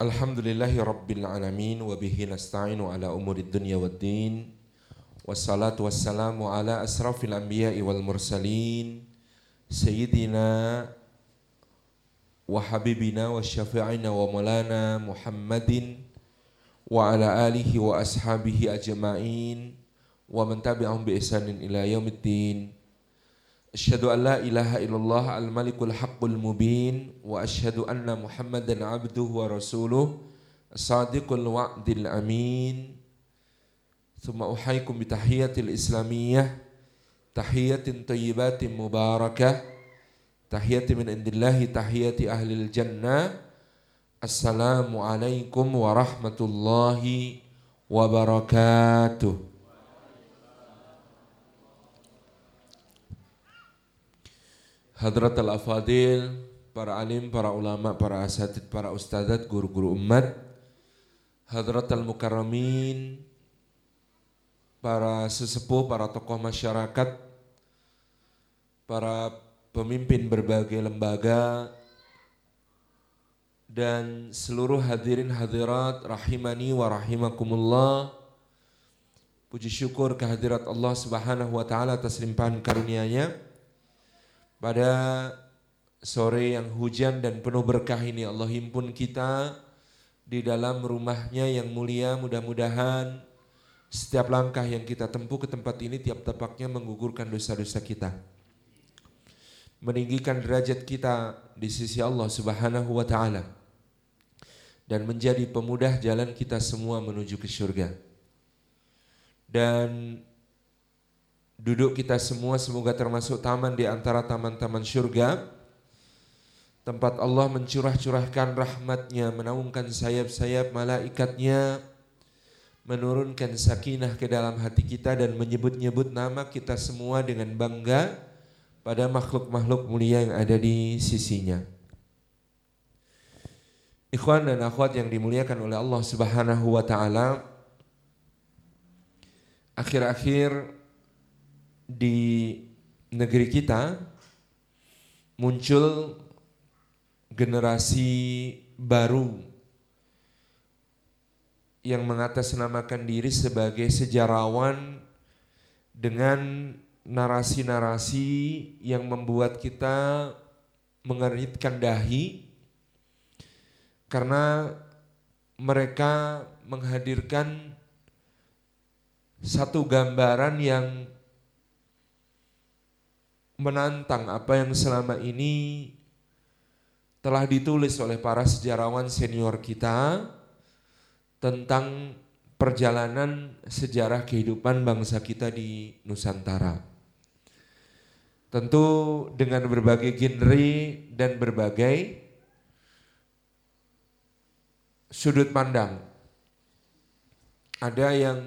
الحمد لله رب العالمين وبه نستعين على أمور الدنيا والدين والصلاة والسلام على أسراف الأنبياء والمرسلين سيدنا وحبيبنا وشفيعنا ومولانا محمد وعلى آله وأصحابه أجمعين ومن تبعهم بإحسان إلى يوم الدين أشهد أن لا إله إلا الله الملك الحق المبين وأشهد أن محمدا عبده ورسوله صادق الوعد الأمين. ثم أحييكم بتحية الإسلامية تحية طيبات مباركة تحية من عند الله تحية أهل الجنة. السلام عليكم ورحمة الله وبركاته. Hadrat al-afadil, para alim, para ulama, para asatid, para ustadzat, guru-guru umat, Hadrat al-mukarramin, para sesepuh, para tokoh masyarakat, para pemimpin berbagai lembaga, dan seluruh hadirin hadirat rahimani wa rahimakumullah. Puji syukur kehadirat Allah Subhanahu wa taala atas limpahan karunia-Nya pada sore yang hujan dan penuh berkah ini Allah himpun kita di dalam rumahnya yang mulia mudah-mudahan setiap langkah yang kita tempuh ke tempat ini tiap tepaknya menggugurkan dosa-dosa kita. Meninggikan derajat kita di sisi Allah Subhanahu wa taala dan menjadi pemudah jalan kita semua menuju ke surga. Dan Duduk kita semua semoga termasuk taman di antara taman-taman syurga. Tempat Allah mencurah-curahkan rahmatnya, menaungkan sayap-sayap malaikatnya, menurunkan sakinah ke dalam hati kita dan menyebut-nyebut nama kita semua dengan bangga pada makhluk-makhluk mulia yang ada di sisinya. Ikhwan dan akhwat yang dimuliakan oleh Allah Subhanahu wa taala. Akhir-akhir di negeri kita muncul generasi baru yang mengatasnamakan diri sebagai sejarawan dengan narasi-narasi yang membuat kita mengeritkan dahi karena mereka menghadirkan satu gambaran yang menantang apa yang selama ini telah ditulis oleh para sejarawan senior kita tentang perjalanan sejarah kehidupan bangsa kita di Nusantara. Tentu dengan berbagai genre dan berbagai sudut pandang. Ada yang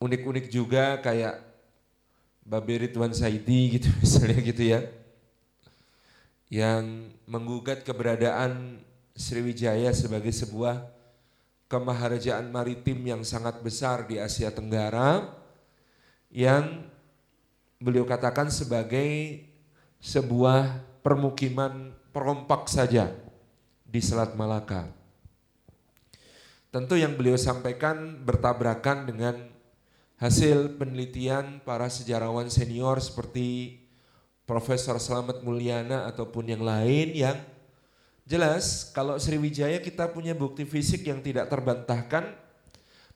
unik-unik juga kayak Babe Ridwan Saidi gitu misalnya gitu ya. Yang menggugat keberadaan Sriwijaya sebagai sebuah kemaharajaan maritim yang sangat besar di Asia Tenggara yang beliau katakan sebagai sebuah permukiman perompak saja di Selat Malaka. Tentu yang beliau sampaikan bertabrakan dengan hasil penelitian para sejarawan senior seperti Profesor Slamet Mulyana ataupun yang lain yang jelas kalau Sriwijaya kita punya bukti fisik yang tidak terbantahkan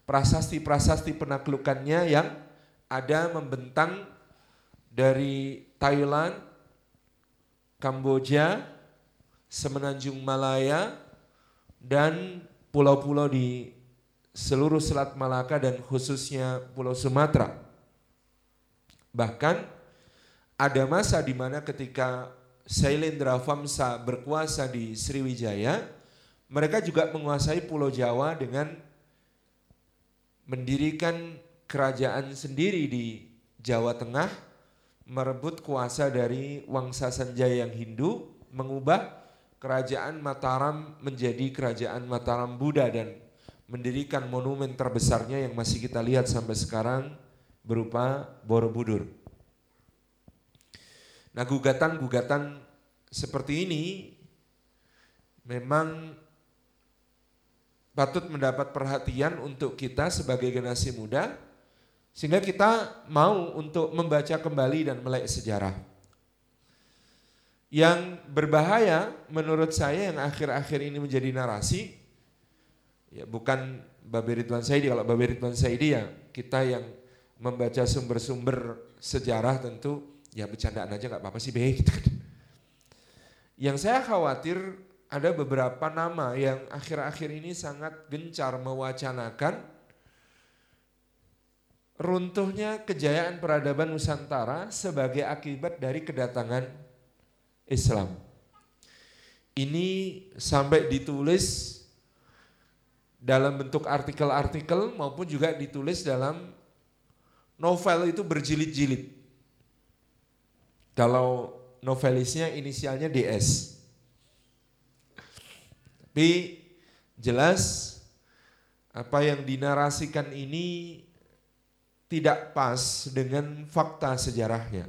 prasasti-prasasti penaklukannya yang ada membentang dari Thailand, Kamboja, Semenanjung Malaya, dan pulau-pulau di seluruh Selat Malaka dan khususnya Pulau Sumatera. Bahkan ada masa di mana ketika Sailendra Famsa berkuasa di Sriwijaya, mereka juga menguasai Pulau Jawa dengan mendirikan kerajaan sendiri di Jawa Tengah, merebut kuasa dari Wangsa Sanjaya yang Hindu, mengubah kerajaan Mataram menjadi kerajaan Mataram Buddha dan mendirikan monumen terbesarnya yang masih kita lihat sampai sekarang berupa Borobudur. Nah gugatan-gugatan seperti ini memang patut mendapat perhatian untuk kita sebagai generasi muda sehingga kita mau untuk membaca kembali dan melek sejarah. Yang berbahaya menurut saya yang akhir-akhir ini menjadi narasi, ya bukan Babe Ridwan Saidi, kalau Babe Ridwan Saidi ya kita yang membaca sumber-sumber sejarah tentu ya bercandaan aja nggak apa-apa sih be gitu kan. Yang saya khawatir ada beberapa nama yang akhir-akhir ini sangat gencar mewacanakan runtuhnya kejayaan peradaban Nusantara sebagai akibat dari kedatangan Islam. Ini sampai ditulis dalam bentuk artikel-artikel maupun juga ditulis dalam novel itu berjilid-jilid. Kalau novelisnya inisialnya DS. Tapi jelas apa yang dinarasikan ini tidak pas dengan fakta sejarahnya.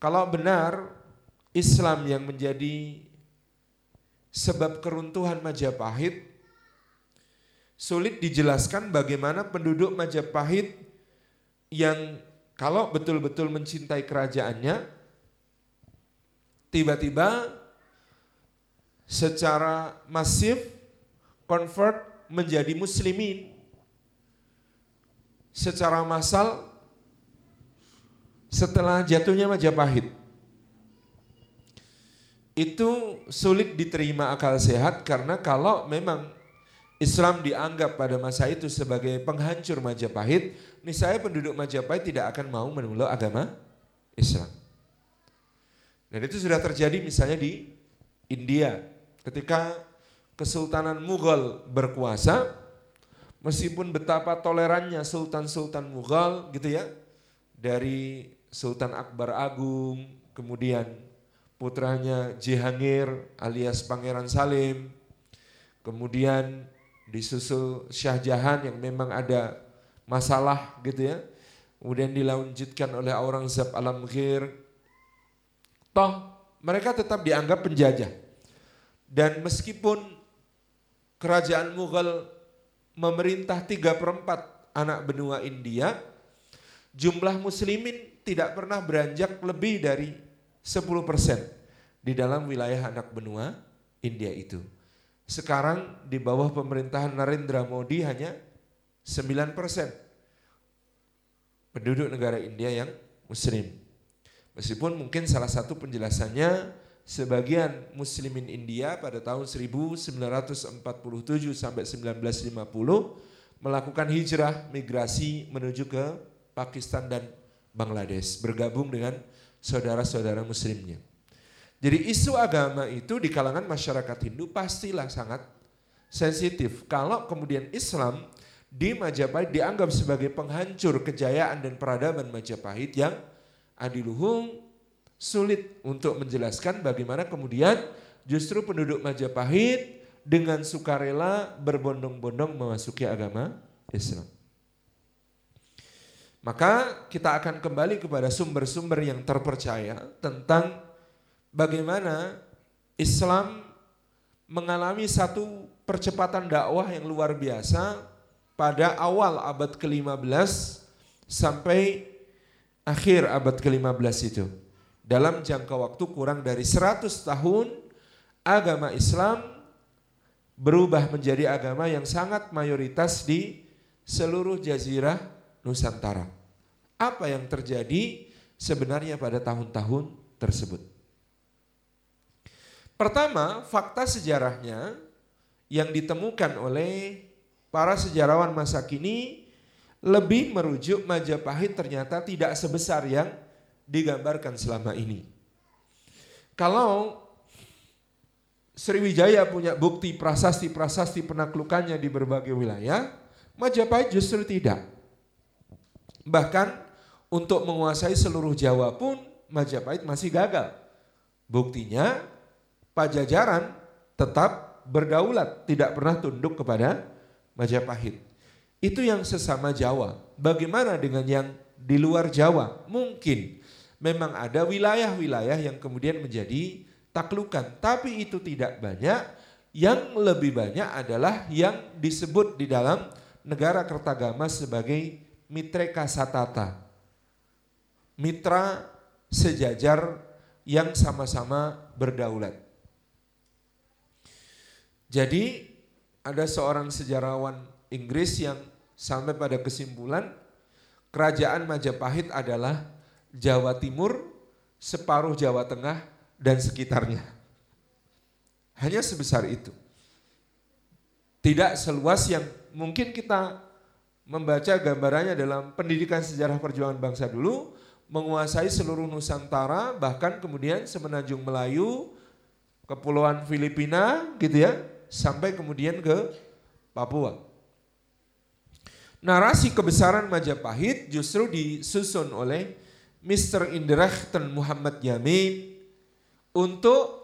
Kalau benar Islam yang menjadi sebab keruntuhan Majapahit sulit dijelaskan bagaimana penduduk Majapahit yang kalau betul-betul mencintai kerajaannya tiba-tiba secara masif convert menjadi muslimin. Secara massal setelah jatuhnya Majapahit itu sulit diterima akal sehat karena kalau memang Islam dianggap pada masa itu sebagai penghancur Majapahit, misalnya penduduk Majapahit tidak akan mau memeluk agama Islam. Dan itu sudah terjadi misalnya di India ketika Kesultanan Mughal berkuasa, meskipun betapa tolerannya Sultan-Sultan Mughal gitu ya, dari Sultan Akbar Agung, kemudian putranya Jihangir alias Pangeran Salim. Kemudian disusul Syah Jahan yang memang ada masalah gitu ya. Kemudian dilanjutkan oleh orang Zab Alam Ghir. Toh mereka tetap dianggap penjajah. Dan meskipun kerajaan Mughal memerintah tiga perempat anak benua India, jumlah muslimin tidak pernah beranjak lebih dari 10% di dalam wilayah anak benua India itu. Sekarang di bawah pemerintahan Narendra Modi hanya 9% penduduk negara India yang muslim. Meskipun mungkin salah satu penjelasannya sebagian muslimin India pada tahun 1947 sampai 1950 melakukan hijrah migrasi menuju ke Pakistan dan Bangladesh bergabung dengan saudara-saudara muslimnya. Jadi isu agama itu di kalangan masyarakat Hindu pastilah sangat sensitif. Kalau kemudian Islam di Majapahit dianggap sebagai penghancur kejayaan dan peradaban Majapahit yang adiluhung sulit untuk menjelaskan bagaimana kemudian justru penduduk Majapahit dengan sukarela berbondong-bondong memasuki agama Islam. Maka kita akan kembali kepada sumber-sumber yang terpercaya tentang bagaimana Islam mengalami satu percepatan dakwah yang luar biasa pada awal abad ke-15 sampai akhir abad ke-15 itu. Dalam jangka waktu kurang dari 100 tahun agama Islam berubah menjadi agama yang sangat mayoritas di seluruh jazirah Nusantara. Apa yang terjadi sebenarnya pada tahun-tahun tersebut? Pertama, fakta sejarahnya yang ditemukan oleh para sejarawan masa kini lebih merujuk Majapahit ternyata tidak sebesar yang digambarkan selama ini. Kalau Sriwijaya punya bukti prasasti-prasasti penaklukannya di berbagai wilayah, Majapahit justru tidak. Bahkan untuk menguasai seluruh Jawa pun Majapahit masih gagal. Buktinya Pajajaran tetap berdaulat, tidak pernah tunduk kepada Majapahit. Itu yang sesama Jawa. Bagaimana dengan yang di luar Jawa? Mungkin memang ada wilayah-wilayah yang kemudian menjadi taklukan, tapi itu tidak banyak Yang lebih banyak adalah yang disebut di dalam negara Kertagama sebagai Mitreka Satata. Mitra sejajar yang sama-sama berdaulat. Jadi ada seorang sejarawan Inggris yang sampai pada kesimpulan kerajaan Majapahit adalah Jawa Timur, separuh Jawa Tengah, dan sekitarnya. Hanya sebesar itu. Tidak seluas yang mungkin kita membaca gambarannya dalam pendidikan sejarah perjuangan bangsa dulu, menguasai seluruh Nusantara, bahkan kemudian semenanjung Melayu, kepulauan Filipina gitu ya, sampai kemudian ke Papua. Narasi kebesaran Majapahit justru disusun oleh Mr. Indrechten Muhammad Yamin untuk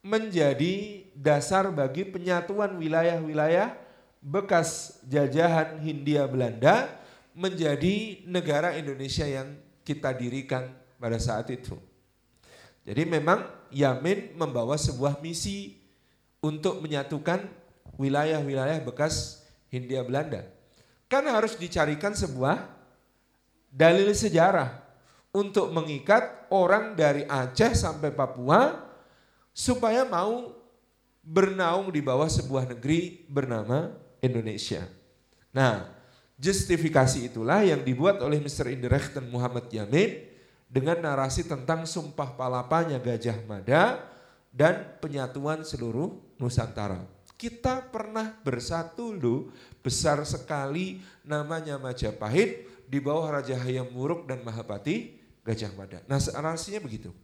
menjadi dasar bagi penyatuan wilayah-wilayah bekas jajahan Hindia Belanda menjadi negara Indonesia yang kita dirikan pada saat itu. Jadi memang Yamin membawa sebuah misi untuk menyatukan wilayah-wilayah bekas Hindia Belanda. Kan harus dicarikan sebuah dalil sejarah untuk mengikat orang dari Aceh sampai Papua supaya mau bernaung di bawah sebuah negeri bernama Indonesia. Nah, justifikasi itulah yang dibuat oleh Mr. Indirechten Muhammad Yamin dengan narasi tentang sumpah palapanya Gajah Mada dan penyatuan seluruh Nusantara. Kita pernah bersatu loh, besar sekali namanya Majapahit di bawah Raja Hayam Wuruk dan Mahapati Gajah Mada. Nah narasinya begitu.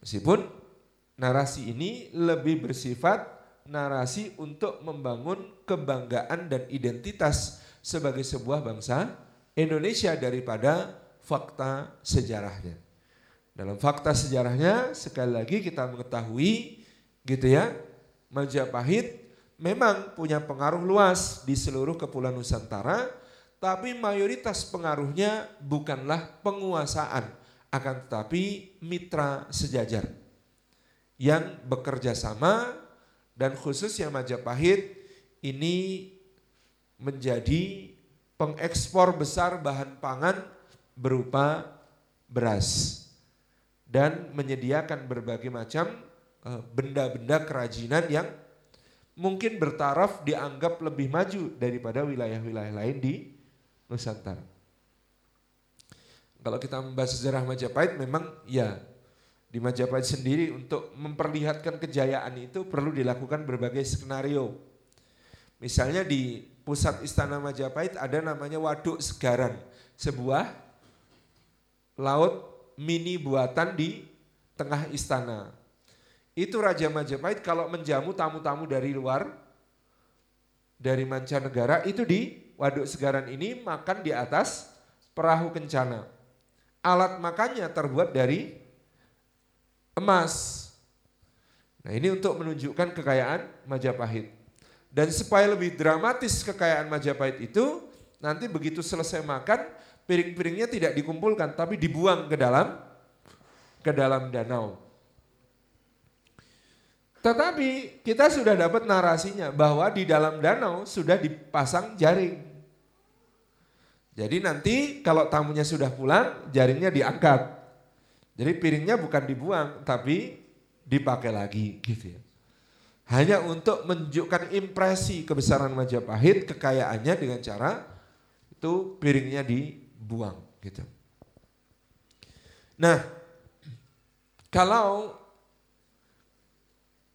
Meskipun narasi ini lebih bersifat narasi untuk membangun kebanggaan dan identitas sebagai sebuah bangsa Indonesia daripada fakta sejarahnya. Dalam fakta sejarahnya sekali lagi kita mengetahui gitu ya, Majapahit memang punya pengaruh luas di seluruh kepulauan Nusantara, tapi mayoritas pengaruhnya bukanlah penguasaan, akan tetapi mitra sejajar yang bekerja sama dan khususnya Majapahit ini menjadi pengekspor besar bahan pangan berupa beras dan menyediakan berbagai macam benda-benda kerajinan yang mungkin bertaraf dianggap lebih maju daripada wilayah-wilayah lain di Nusantara. Kalau kita membahas sejarah Majapahit memang ya di Majapahit sendiri untuk memperlihatkan kejayaan itu perlu dilakukan berbagai skenario. Misalnya di pusat istana Majapahit ada namanya Waduk Segaran, sebuah laut mini buatan di tengah istana. Itu Raja Majapahit kalau menjamu tamu-tamu dari luar, dari mancanegara, itu di Waduk Segaran ini makan di atas perahu kencana. Alat makannya terbuat dari emas. Nah ini untuk menunjukkan kekayaan Majapahit. Dan supaya lebih dramatis kekayaan Majapahit itu, nanti begitu selesai makan, piring-piringnya tidak dikumpulkan tapi dibuang ke dalam ke dalam danau. Tetapi kita sudah dapat narasinya bahwa di dalam danau sudah dipasang jaring. Jadi nanti kalau tamunya sudah pulang, jaringnya diangkat. Jadi piringnya bukan dibuang tapi dipakai lagi gitu ya. Hanya untuk menunjukkan impresi kebesaran Majapahit, kekayaannya dengan cara itu piringnya di buang gitu. Nah, kalau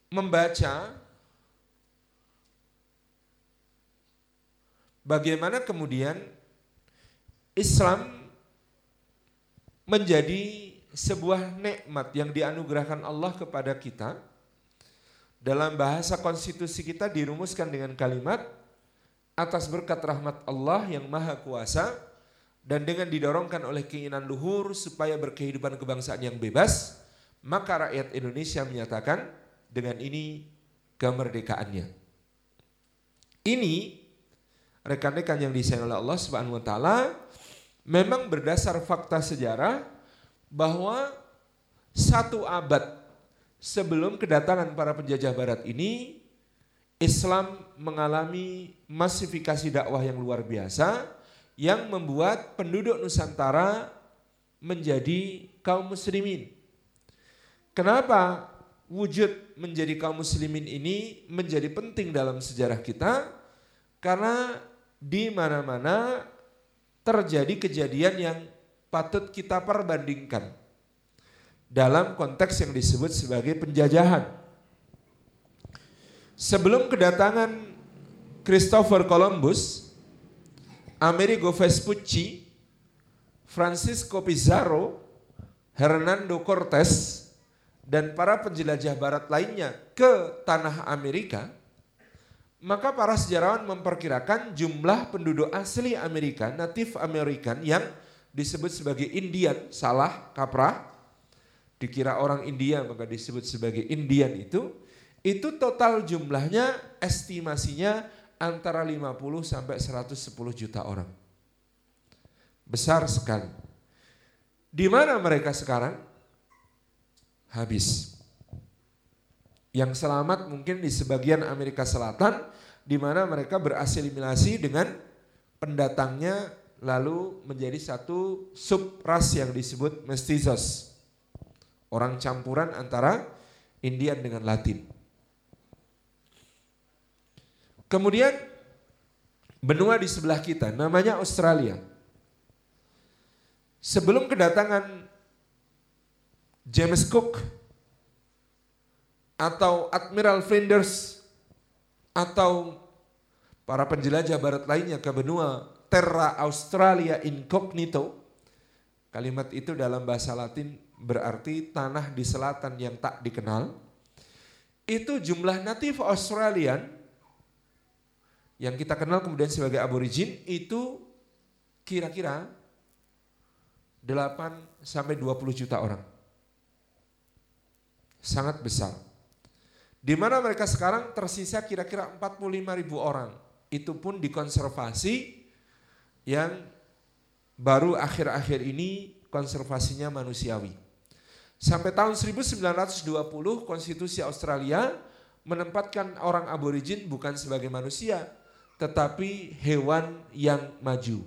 membaca bagaimana kemudian Islam menjadi sebuah nikmat yang dianugerahkan Allah kepada kita. Dalam bahasa konstitusi kita dirumuskan dengan kalimat atas berkat rahmat Allah yang maha kuasa dan dengan didorongkan oleh keinginan luhur supaya berkehidupan kebangsaan yang bebas, maka rakyat Indonesia menyatakan dengan ini kemerdekaannya. Ini rekan-rekan yang disayang oleh Allah Subhanahu wa taala memang berdasar fakta sejarah bahwa satu abad sebelum kedatangan para penjajah barat ini Islam mengalami masifikasi dakwah yang luar biasa yang membuat penduduk Nusantara menjadi kaum muslimin. Kenapa wujud menjadi kaum muslimin ini menjadi penting dalam sejarah kita? Karena di mana-mana terjadi kejadian yang patut kita perbandingkan dalam konteks yang disebut sebagai penjajahan. Sebelum kedatangan Christopher Columbus, Amerigo Vespucci, Francisco Pizarro, Hernando Cortés, dan para penjelajah barat lainnya ke tanah Amerika, maka para sejarawan memperkirakan jumlah penduduk asli Amerika, natif American yang disebut sebagai Indian, salah, kaprah, dikira orang India maka disebut sebagai Indian itu, itu total jumlahnya estimasinya antara 50 sampai 110 juta orang. Besar sekali. Di mana mereka sekarang? Habis. Yang selamat mungkin di sebagian Amerika Selatan di mana mereka berasimilasi dengan pendatangnya lalu menjadi satu subras yang disebut mestizos. Orang campuran antara Indian dengan Latin. Kemudian benua di sebelah kita namanya Australia. Sebelum kedatangan James Cook atau Admiral Flinders atau para penjelajah barat lainnya ke benua Terra Australia Incognito. Kalimat itu dalam bahasa Latin berarti tanah di selatan yang tak dikenal. Itu jumlah natif Australian yang kita kenal kemudian sebagai aborigin itu kira-kira 8 sampai 20 juta orang. Sangat besar. Di mana mereka sekarang tersisa kira-kira 45 ribu orang. Itu pun dikonservasi yang baru akhir-akhir ini konservasinya manusiawi. Sampai tahun 1920 konstitusi Australia menempatkan orang aborigin bukan sebagai manusia, tetapi hewan yang maju.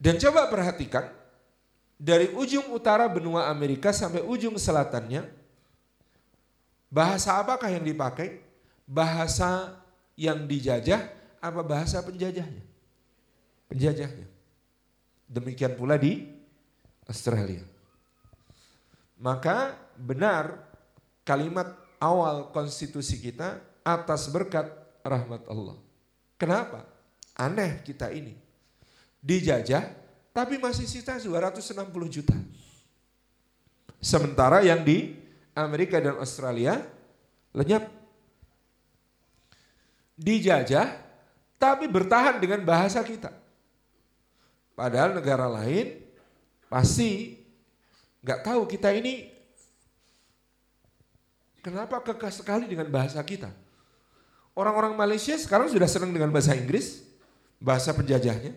Dan coba perhatikan, dari ujung utara benua Amerika sampai ujung selatannya, bahasa apakah yang dipakai? Bahasa yang dijajah apa bahasa penjajahnya? Penjajahnya. Demikian pula di Australia. Maka benar kalimat awal konstitusi kita atas berkat rahmat Allah. Kenapa? Aneh kita ini. Dijajah tapi masih sisa 260 juta. Sementara yang di Amerika dan Australia lenyap. Dijajah tapi bertahan dengan bahasa kita. Padahal negara lain pasti nggak tahu kita ini Kenapa kekeh sekali dengan bahasa kita? Orang-orang Malaysia sekarang sudah senang dengan bahasa Inggris, bahasa penjajahnya.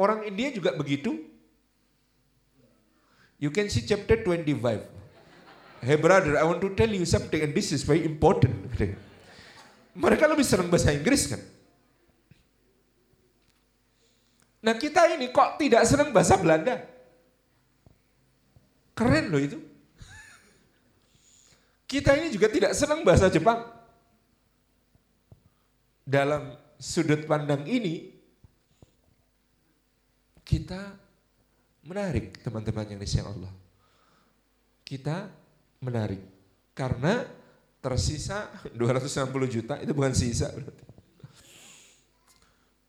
Orang India juga begitu. You can see chapter 25. Hey brother, I want to tell you something and this is very important. Mereka lebih senang bahasa Inggris kan. Nah kita ini kok tidak senang bahasa Belanda? Keren loh itu. Kita ini juga tidak senang bahasa Jepang. Dalam sudut pandang ini, kita menarik teman-teman yang disayang Allah. Kita menarik. Karena tersisa 260 juta, itu bukan sisa berarti.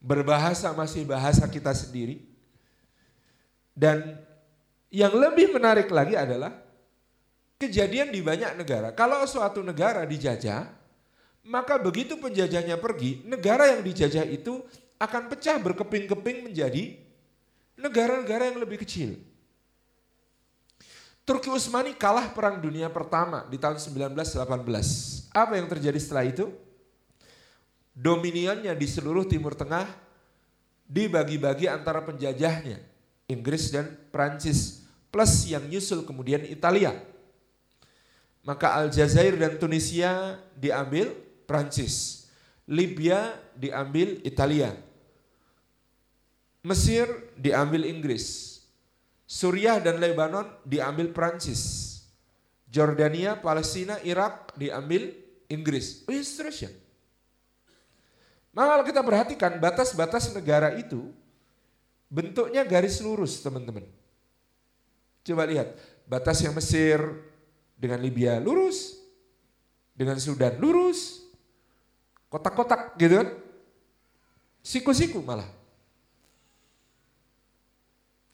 Berbahasa masih bahasa kita sendiri. Dan yang lebih menarik lagi adalah Kejadian di banyak negara. Kalau suatu negara dijajah, maka begitu penjajahnya pergi, negara yang dijajah itu akan pecah berkeping-keping menjadi negara-negara yang lebih kecil. Turki Utsmani kalah perang dunia pertama di tahun 1918. Apa yang terjadi setelah itu? Dominionnya di seluruh Timur Tengah dibagi-bagi antara penjajahnya. Inggris dan Prancis plus yang nyusul kemudian Italia. Maka Aljazair dan Tunisia diambil Prancis. Libya diambil Italia. Mesir diambil Inggris. Suriah dan Lebanon diambil Prancis. Jordania, Palestina, Irak diambil Inggris. Oh, seterusnya. Maka kalau kita perhatikan batas-batas negara itu bentuknya garis lurus teman-teman. Coba lihat, batas yang Mesir dengan Libya lurus, dengan Sudan lurus, kotak-kotak gitu kan. Siku-siku malah.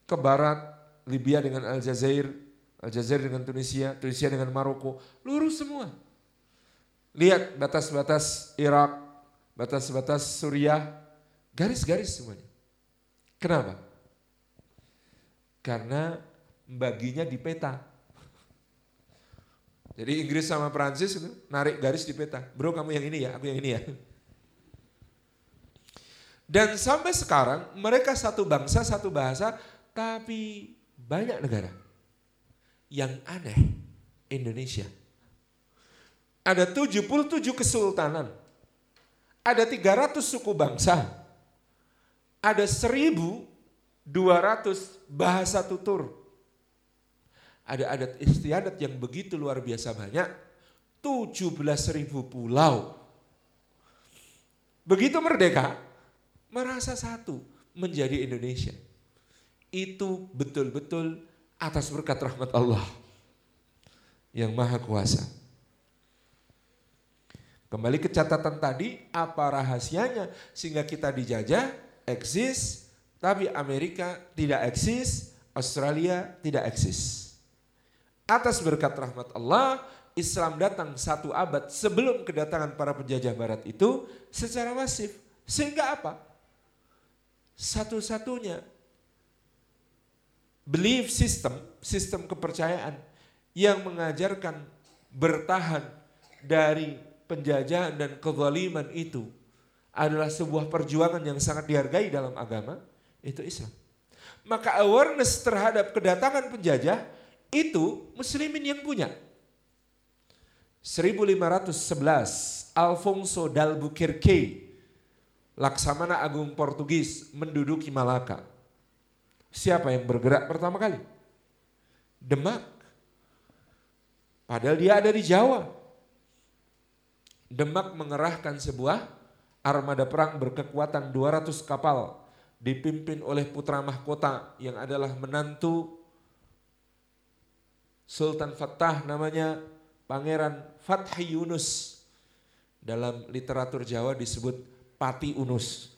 Ke barat, Libya dengan Aljazair, Aljazair dengan Tunisia, Tunisia dengan Maroko, lurus semua. Lihat batas-batas Irak, batas-batas Suriah, garis-garis semuanya. Kenapa? Karena baginya di peta. Jadi Inggris sama Prancis itu narik garis di peta. Bro kamu yang ini ya, aku yang ini ya. Dan sampai sekarang mereka satu bangsa, satu bahasa, tapi banyak negara. Yang aneh, Indonesia. Ada 77 kesultanan. Ada 300 suku bangsa. Ada 1200 bahasa tutur ada adat istiadat yang begitu luar biasa banyak, 17 ribu pulau. Begitu merdeka, merasa satu menjadi Indonesia. Itu betul-betul atas berkat rahmat Allah yang maha kuasa. Kembali ke catatan tadi, apa rahasianya sehingga kita dijajah, eksis, tapi Amerika tidak eksis, Australia tidak eksis. Atas berkat rahmat Allah, Islam datang satu abad sebelum kedatangan para penjajah barat itu secara masif. Sehingga apa? Satu-satunya belief system, sistem kepercayaan yang mengajarkan bertahan dari penjajahan dan kezaliman itu adalah sebuah perjuangan yang sangat dihargai dalam agama, itu Islam. Maka awareness terhadap kedatangan penjajah itu muslimin yang punya. 1511 Alfonso d'Albuquerque Laksamana Agung Portugis menduduki Malaka. Siapa yang bergerak pertama kali? Demak. Padahal dia ada di Jawa. Demak mengerahkan sebuah armada perang berkekuatan 200 kapal dipimpin oleh putra mahkota yang adalah menantu Sultan Fattah namanya Pangeran Fathi Yunus. Dalam literatur Jawa disebut Pati Unus.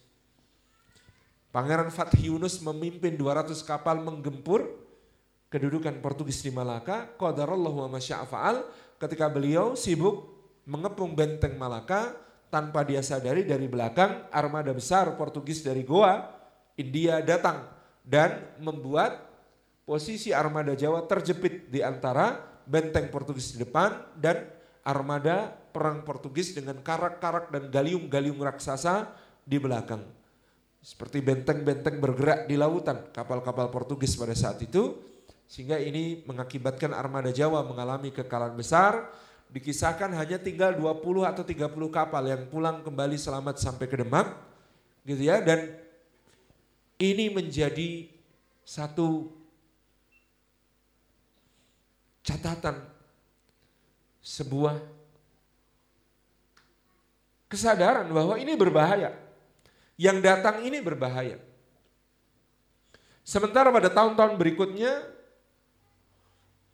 Pangeran Fathi Yunus memimpin 200 kapal menggempur kedudukan Portugis di Malaka. Qadarallahu wa masya'afa'al ketika beliau sibuk mengepung benteng Malaka tanpa dia sadari dari belakang armada besar Portugis dari Goa, India datang dan membuat posisi armada Jawa terjepit di antara benteng Portugis di depan dan armada perang Portugis dengan karak-karak dan galiung-galiung raksasa di belakang. Seperti benteng-benteng bergerak di lautan kapal-kapal Portugis pada saat itu sehingga ini mengakibatkan armada Jawa mengalami kekalahan besar dikisahkan hanya tinggal 20 atau 30 kapal yang pulang kembali selamat sampai ke Demak gitu ya dan ini menjadi satu catatan sebuah kesadaran bahwa ini berbahaya. Yang datang ini berbahaya. Sementara pada tahun-tahun berikutnya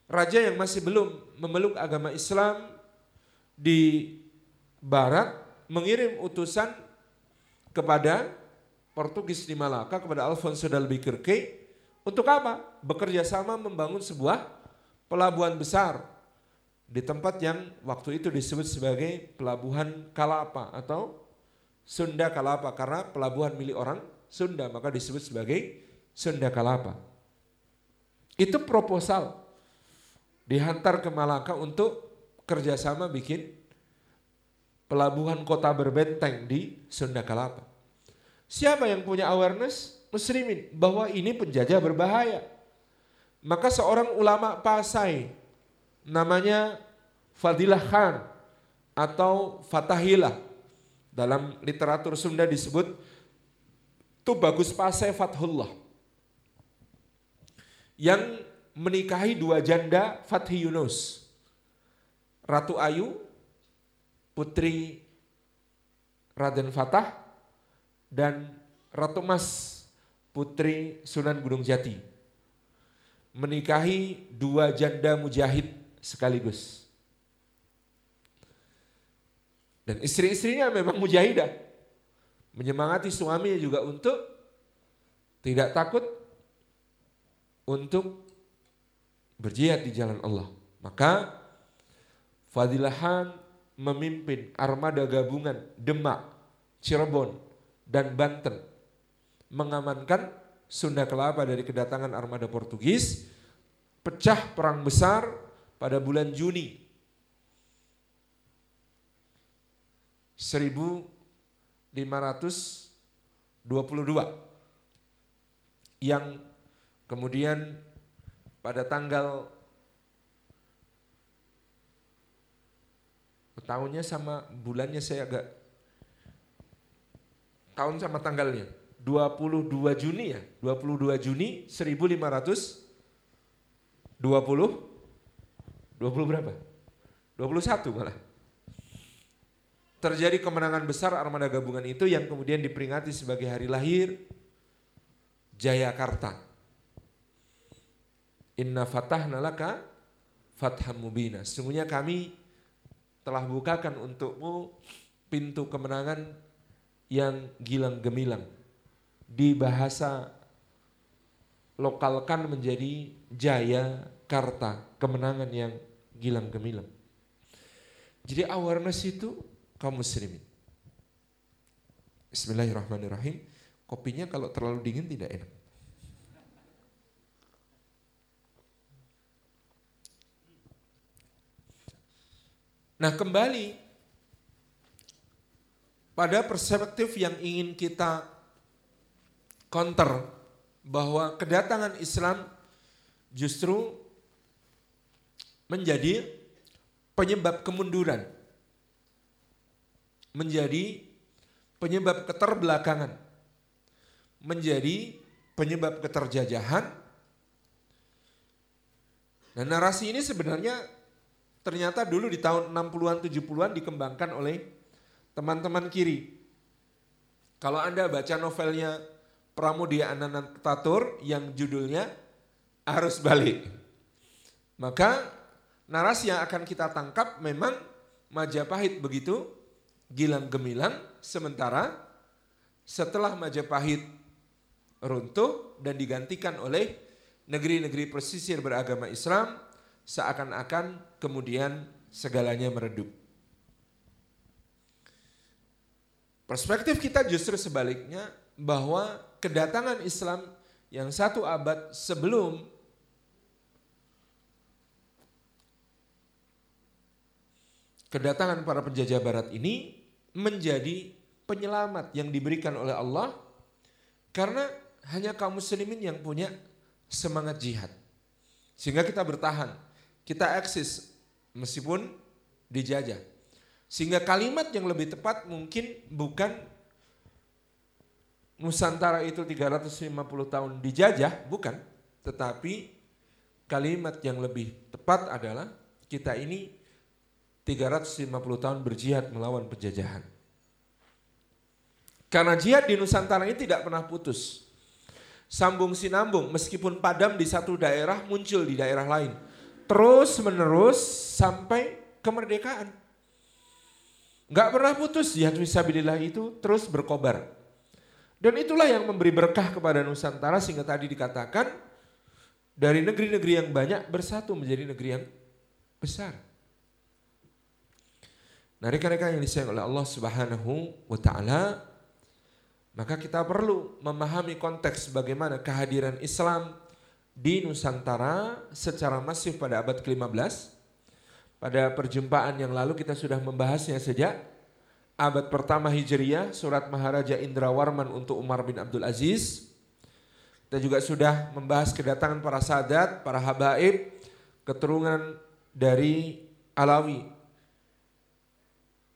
raja yang masih belum memeluk agama Islam di barat mengirim utusan kepada Portugis di Malaka kepada Alfonso d'Albuquerque untuk apa? Bekerja sama membangun sebuah pelabuhan besar di tempat yang waktu itu disebut sebagai pelabuhan Kalapa atau Sunda Kalapa karena pelabuhan milik orang Sunda maka disebut sebagai Sunda Kalapa. Itu proposal dihantar ke Malaka untuk kerjasama bikin pelabuhan kota berbenteng di Sunda Kalapa. Siapa yang punya awareness? muslimin bahwa ini penjajah berbahaya. Maka seorang ulama Pasai namanya Fadilah Khan atau Fatahilah dalam literatur Sunda disebut itu bagus Pasai Fathullah. Yang menikahi dua janda Fathi Yunus. Ratu Ayu putri Raden Fatah dan Ratu Mas putri Sunan Gunung Jati. Menikahi dua janda mujahid sekaligus. Dan istri-istrinya memang mujahidah. Menyemangati suaminya juga untuk tidak takut untuk berjihad di jalan Allah. Maka Fadilahan memimpin armada gabungan Demak, Cirebon, dan Banten mengamankan Sunda Kelapa dari kedatangan armada Portugis, pecah perang besar pada bulan Juni 1522 yang kemudian pada tanggal tahunnya sama bulannya saya agak tahun sama tanggalnya 22 Juni ya, 22 Juni 1500 20 20 berapa? 21 malah. Terjadi kemenangan besar armada gabungan itu yang kemudian diperingati sebagai hari lahir Jayakarta. Inna fatahna laka fatham mubina. Sesungguhnya kami telah bukakan untukmu pintu kemenangan yang gilang gemilang di bahasa lokalkan menjadi jaya karta, kemenangan yang gilang gemilang. Jadi awareness itu kaum muslimin. Bismillahirrahmanirrahim. Kopinya kalau terlalu dingin tidak enak. Nah kembali pada perspektif yang ingin kita counter bahwa kedatangan Islam justru menjadi penyebab kemunduran, menjadi penyebab keterbelakangan, menjadi penyebab keterjajahan. Nah narasi ini sebenarnya ternyata dulu di tahun 60-an 70-an dikembangkan oleh teman-teman kiri. Kalau Anda baca novelnya Pramudia Anantatur yang judulnya Arus Balik. Maka narasi yang akan kita tangkap memang Majapahit begitu gilang gemilang sementara setelah Majapahit runtuh dan digantikan oleh negeri-negeri pesisir beragama Islam seakan-akan kemudian segalanya meredup. Perspektif kita justru sebaliknya bahwa kedatangan Islam yang satu abad sebelum kedatangan para penjajah barat ini menjadi penyelamat yang diberikan oleh Allah karena hanya kaum muslimin yang punya semangat jihad. Sehingga kita bertahan, kita eksis meskipun dijajah. Sehingga kalimat yang lebih tepat mungkin bukan Nusantara itu 350 tahun dijajah, bukan. Tetapi kalimat yang lebih tepat adalah kita ini 350 tahun berjihad melawan penjajahan. Karena jihad di Nusantara ini tidak pernah putus. Sambung sinambung meskipun padam di satu daerah muncul di daerah lain. Terus menerus sampai kemerdekaan. Gak pernah putus jihad visabilillah itu terus berkobar. Dan itulah yang memberi berkah kepada Nusantara sehingga tadi dikatakan dari negeri-negeri yang banyak bersatu menjadi negeri yang besar. Nah rekan-rekan yang disayang oleh Allah subhanahu wa ta'ala maka kita perlu memahami konteks bagaimana kehadiran Islam di Nusantara secara masif pada abad ke-15. Pada perjumpaan yang lalu kita sudah membahasnya sejak abad pertama Hijriyah, surat Maharaja Indra Warman untuk Umar bin Abdul Aziz, Kita juga sudah membahas kedatangan para sadat, para habaib, keturunan dari Alawi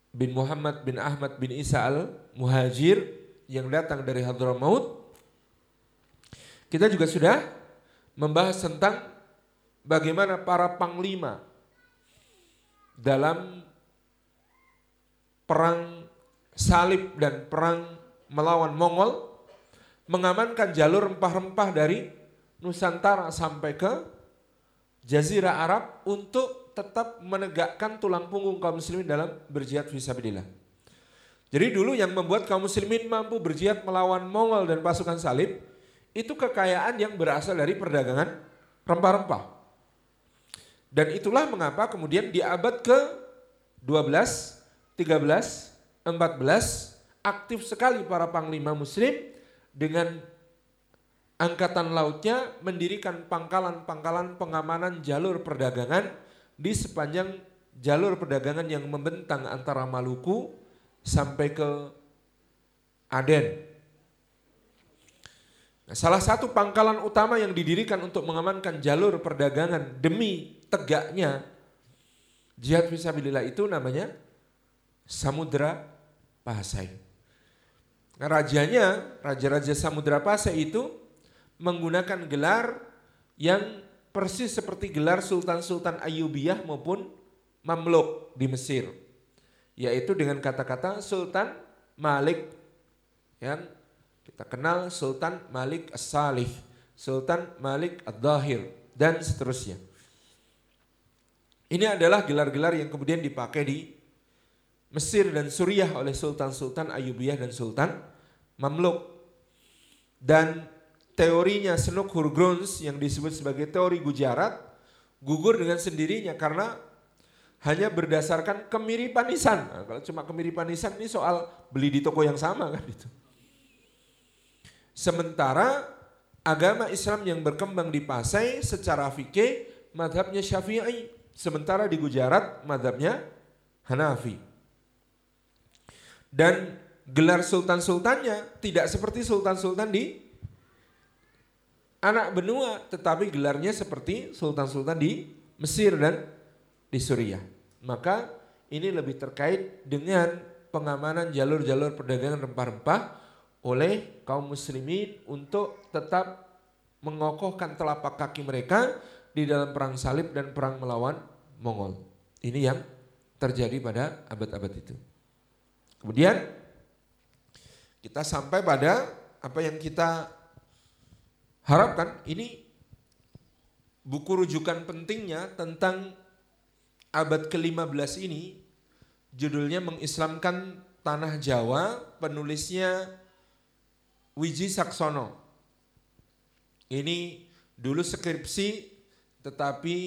bin Muhammad bin Ahmad bin Isa al-Muhajir yang datang dari Hadramaut. Kita juga sudah membahas tentang bagaimana para panglima dalam perang salib dan perang melawan Mongol mengamankan jalur rempah-rempah dari Nusantara sampai ke Jazirah Arab untuk tetap menegakkan tulang punggung kaum muslimin dalam berjihad visabilillah. Jadi dulu yang membuat kaum muslimin mampu berjihad melawan Mongol dan pasukan salib itu kekayaan yang berasal dari perdagangan rempah-rempah. Dan itulah mengapa kemudian di abad ke 12, 13, 14 aktif sekali para panglima muslim dengan angkatan lautnya mendirikan pangkalan-pangkalan pengamanan jalur perdagangan di sepanjang jalur perdagangan yang membentang antara Maluku sampai ke Aden. Nah, salah satu pangkalan utama yang didirikan untuk mengamankan jalur perdagangan demi tegaknya jihad fisabilillah itu namanya Samudra Pasai. Nah, rajanya, raja-raja Samudra Pasai itu menggunakan gelar yang persis seperti gelar Sultan-Sultan Ayubiyah maupun Mamluk di Mesir. Yaitu dengan kata-kata Sultan Malik. Yang kita kenal Sultan Malik As-Salih, Sultan Malik Ad-Dahir, dan seterusnya. Ini adalah gelar-gelar yang kemudian dipakai di Mesir dan Suriah oleh Sultan-Sultan Ayubiyah dan Sultan Mamluk. Dan teorinya Senuk Hurgrons yang disebut sebagai teori Gujarat gugur dengan sendirinya karena hanya berdasarkan kemiripan nisan. Nah, kalau cuma kemiripan nisan ini soal beli di toko yang sama kan itu. Sementara agama Islam yang berkembang di Pasai secara fikih madhabnya Syafi'i. Sementara di Gujarat madhabnya Hanafi. Dan gelar sultan-sultannya tidak seperti sultan-sultan di anak benua, tetapi gelarnya seperti sultan-sultan di Mesir dan di Suriah. Maka ini lebih terkait dengan pengamanan jalur-jalur perdagangan rempah-rempah oleh kaum muslimin untuk tetap mengokohkan telapak kaki mereka di dalam perang salib dan perang melawan Mongol. Ini yang terjadi pada abad-abad itu. Kemudian kita sampai pada apa yang kita harapkan ini buku rujukan pentingnya tentang abad ke-15 ini judulnya mengislamkan tanah Jawa penulisnya Wiji Saksono. Ini dulu skripsi tetapi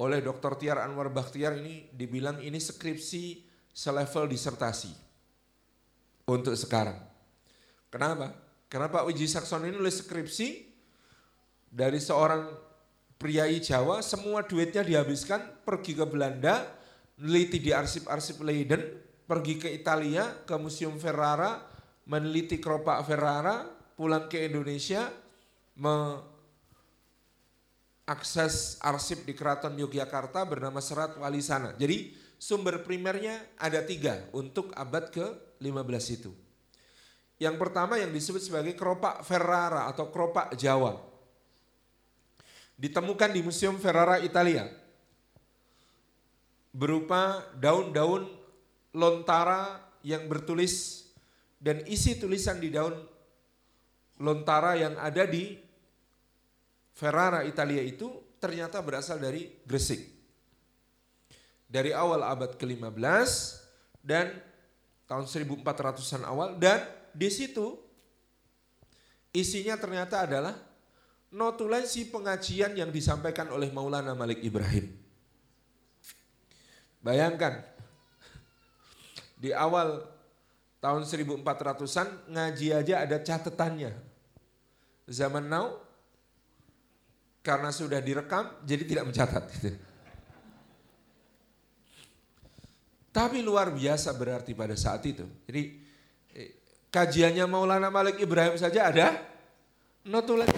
oleh Dr. Tiar Anwar Bakhtiar ini dibilang ini skripsi selevel disertasi untuk sekarang. Kenapa? Karena Pak Wiji Sakson ini nulis skripsi dari seorang priai Jawa, semua duitnya dihabiskan pergi ke Belanda, meneliti di arsip-arsip Leiden, pergi ke Italia, ke Museum Ferrara, meneliti keropak Ferrara, pulang ke Indonesia, mengakses arsip di Keraton Yogyakarta bernama Serat Wali Sana. Jadi sumber primernya ada tiga untuk abad ke-15 itu. Yang pertama yang disebut sebagai keropak Ferrara atau keropak Jawa. Ditemukan di Museum Ferrara Italia. Berupa daun-daun lontara yang bertulis dan isi tulisan di daun lontara yang ada di Ferrara Italia itu ternyata berasal dari Gresik dari awal abad ke-15 dan tahun 1400-an awal dan di situ isinya ternyata adalah notulensi pengajian yang disampaikan oleh Maulana Malik Ibrahim. Bayangkan di awal tahun 1400-an ngaji aja ada catatannya. Zaman now karena sudah direkam jadi tidak mencatat. Tapi luar biasa berarti pada saat itu. Jadi kajiannya Maulana Malik Ibrahim saja ada notulensi.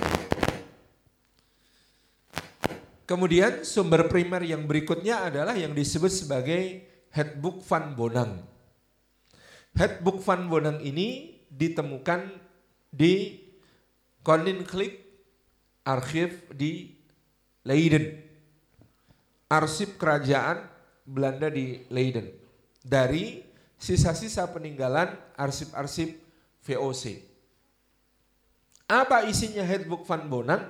Kemudian sumber primer yang berikutnya adalah yang disebut sebagai Headbook Van Bonang. Headbook Van Bonang ini ditemukan di Koninklijk Archief di Leiden. Arsip kerajaan Belanda di Leiden. Dari sisa-sisa peninggalan arsip-arsip VOC. Apa isinya Headbook Van Bonang?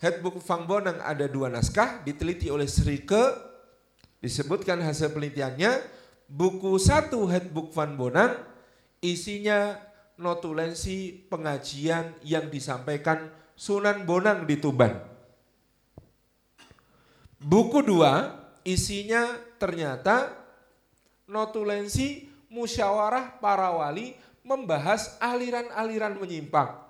Headbook Van Bonang ada dua naskah, diteliti oleh Srike, disebutkan hasil penelitiannya, buku satu Headbook Van Bonang isinya notulensi pengajian yang disampaikan Sunan Bonang di Tuban. Buku dua isinya ternyata notulensi musyawarah para wali membahas aliran-aliran menyimpang.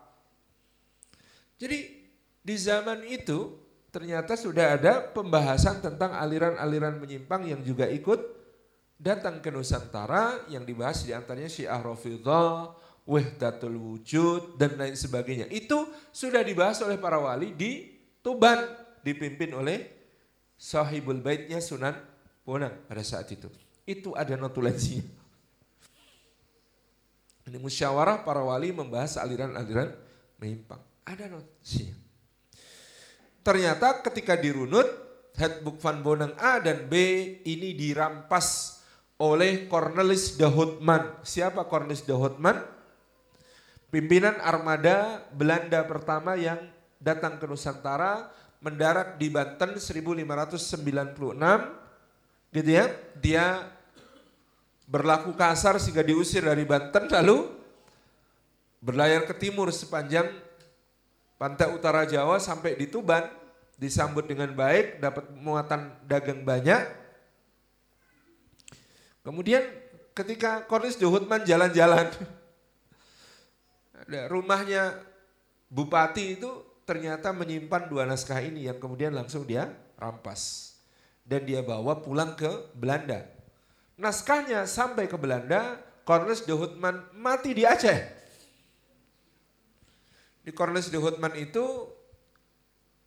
Jadi di zaman itu ternyata sudah ada pembahasan tentang aliran-aliran menyimpang yang juga ikut datang ke Nusantara yang dibahas di antaranya Syiah Rafidah, Wahdatul Wujud dan lain sebagainya. Itu sudah dibahas oleh para wali di Tuban dipimpin oleh sahibul baitnya Sunan Bonang pada saat itu. Itu ada notulensinya. Ini musyawarah para wali membahas aliran-aliran menyimpang. Ada notulensinya. Ternyata ketika dirunut, Headbook Van Bonang A dan B ini dirampas oleh Cornelis de Houtman. Siapa Cornelis de Houtman? Pimpinan armada Belanda pertama yang datang ke Nusantara mendarat di Banten 1596 gitu ya. Dia berlaku kasar sehingga diusir dari Banten lalu berlayar ke timur sepanjang pantai utara Jawa sampai di Tuban disambut dengan baik, dapat muatan dagang banyak. Kemudian ketika Cornelis de Houtman jalan-jalan, rumahnya bupati itu ternyata menyimpan dua naskah ini yang kemudian langsung dia rampas. Dan dia bawa pulang ke Belanda. Naskahnya sampai ke Belanda, Cornelis de Houtman mati di Aceh. Di Cornelis de Houtman itu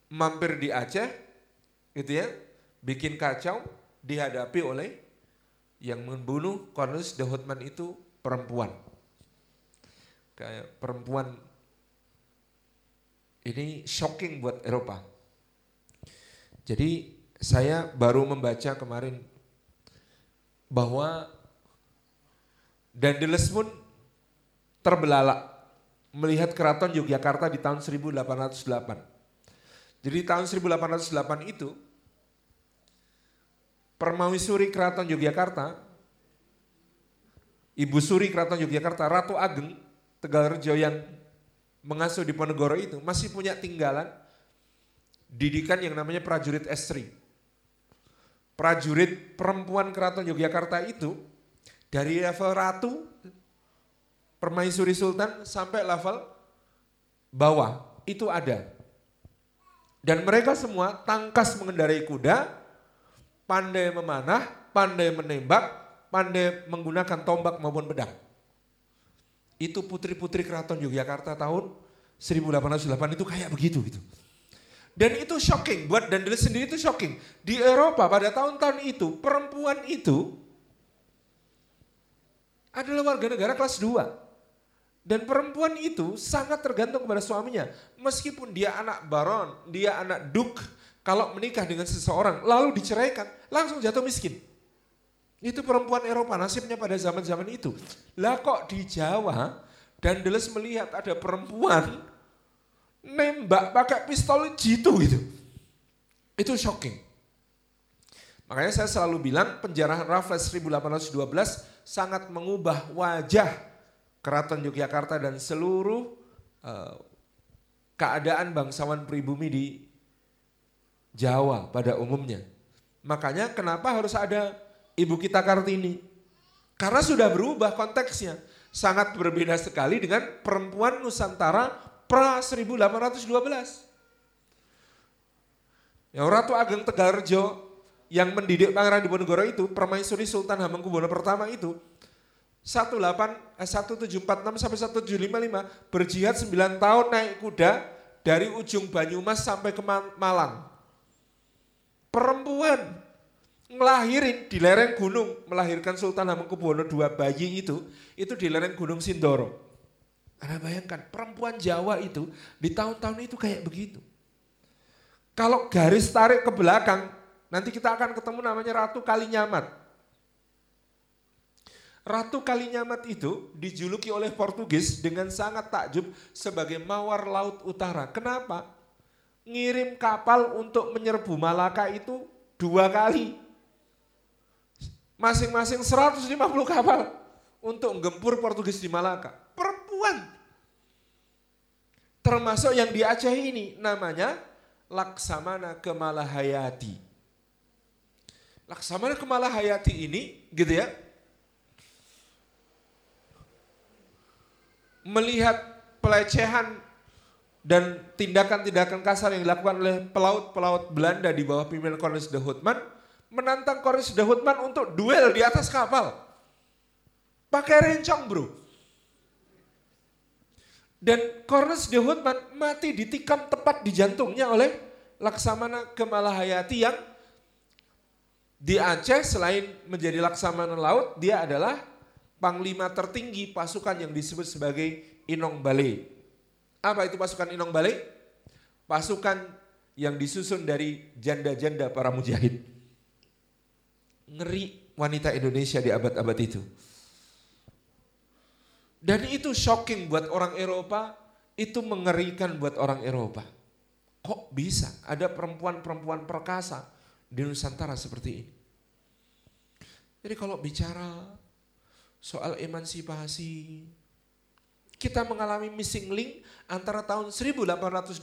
mampir di Aceh, gitu ya, bikin kacau, dihadapi oleh yang membunuh Cornelis de Houtman itu perempuan. Kayak perempuan ini shocking buat Eropa. Jadi saya baru membaca kemarin bahwa Dandeles pun terbelalak melihat keraton Yogyakarta di tahun 1808. Jadi tahun 1808 itu Permawisuri Keraton Yogyakarta, Ibu Suri Keraton Yogyakarta, Ratu Ageng Tegalrejo yang mengasuh di Ponegoro itu masih punya tinggalan didikan yang namanya prajurit estri. Prajurit perempuan keraton Yogyakarta itu dari level ratu permaisuri sultan sampai level bawah itu ada. Dan mereka semua tangkas mengendarai kuda, pandai memanah, pandai menembak, pandai menggunakan tombak maupun pedang. Itu putri-putri keraton Yogyakarta tahun 1808 itu kayak begitu gitu. Dan itu shocking, buat Dandelis sendiri itu shocking. Di Eropa pada tahun-tahun itu, perempuan itu adalah warga negara kelas 2. Dan perempuan itu sangat tergantung kepada suaminya. Meskipun dia anak baron, dia anak duk, kalau menikah dengan seseorang lalu diceraikan, langsung jatuh miskin. Itu perempuan Eropa nasibnya pada zaman-zaman itu. Lah kok di Jawa dan Deles melihat ada perempuan nembak pakai pistol jitu gitu. Itu shocking. Makanya saya selalu bilang penjarahan Raffles 1812 sangat mengubah wajah Keraton Yogyakarta dan seluruh uh, keadaan bangsawan pribumi di Jawa pada umumnya. Makanya kenapa harus ada Ibu kita Kartini. Karena sudah berubah konteksnya. Sangat berbeda sekali dengan perempuan Nusantara pra 1812. Yang Ratu Ageng Tegalrejo yang mendidik Pangeran Diponegoro itu, permaisuri Sultan Hamengkubuwono pertama itu, 18 eh, 1746 sampai 1755 berjihad 9 tahun naik kuda dari ujung Banyumas sampai ke Malang. Perempuan ngelahirin di lereng gunung, melahirkan Sultan Hamengkubuwono II bayi itu, itu di lereng Gunung Sindoro. Anda bayangkan perempuan Jawa itu di tahun-tahun itu kayak begitu. Kalau garis tarik ke belakang, nanti kita akan ketemu namanya Ratu Kalinyamat. Ratu Kalinyamat itu dijuluki oleh Portugis dengan sangat takjub sebagai mawar laut utara. Kenapa? Ngirim kapal untuk menyerbu Malaka itu dua kali. Masing-masing 150 kapal untuk menggempur Portugis di Malaka. Perempuan. Termasuk yang di Aceh ini namanya Laksamana Kemalahayati. Laksamana Kemalahayati ini gitu ya, melihat pelecehan dan tindakan-tindakan kasar yang dilakukan oleh pelaut-pelaut Belanda di bawah pimpinan Cornelis de Houtman, menantang Cornelis de Houtman untuk duel di atas kapal. Pakai rencong bro. Dan Cornelis de Houtman mati ditikam tepat di jantungnya oleh Laksamana Kemalahayati yang di Aceh selain menjadi Laksamana Laut, dia adalah panglima tertinggi pasukan yang disebut sebagai Inong Bale. Apa itu pasukan Inong Bale? Pasukan yang disusun dari janda-janda para mujahid. Ngeri wanita Indonesia di abad-abad itu. Dan itu shocking buat orang Eropa, itu mengerikan buat orang Eropa. Kok bisa ada perempuan-perempuan perkasa di Nusantara seperti ini? Jadi kalau bicara soal emansipasi. Kita mengalami missing link antara tahun 1812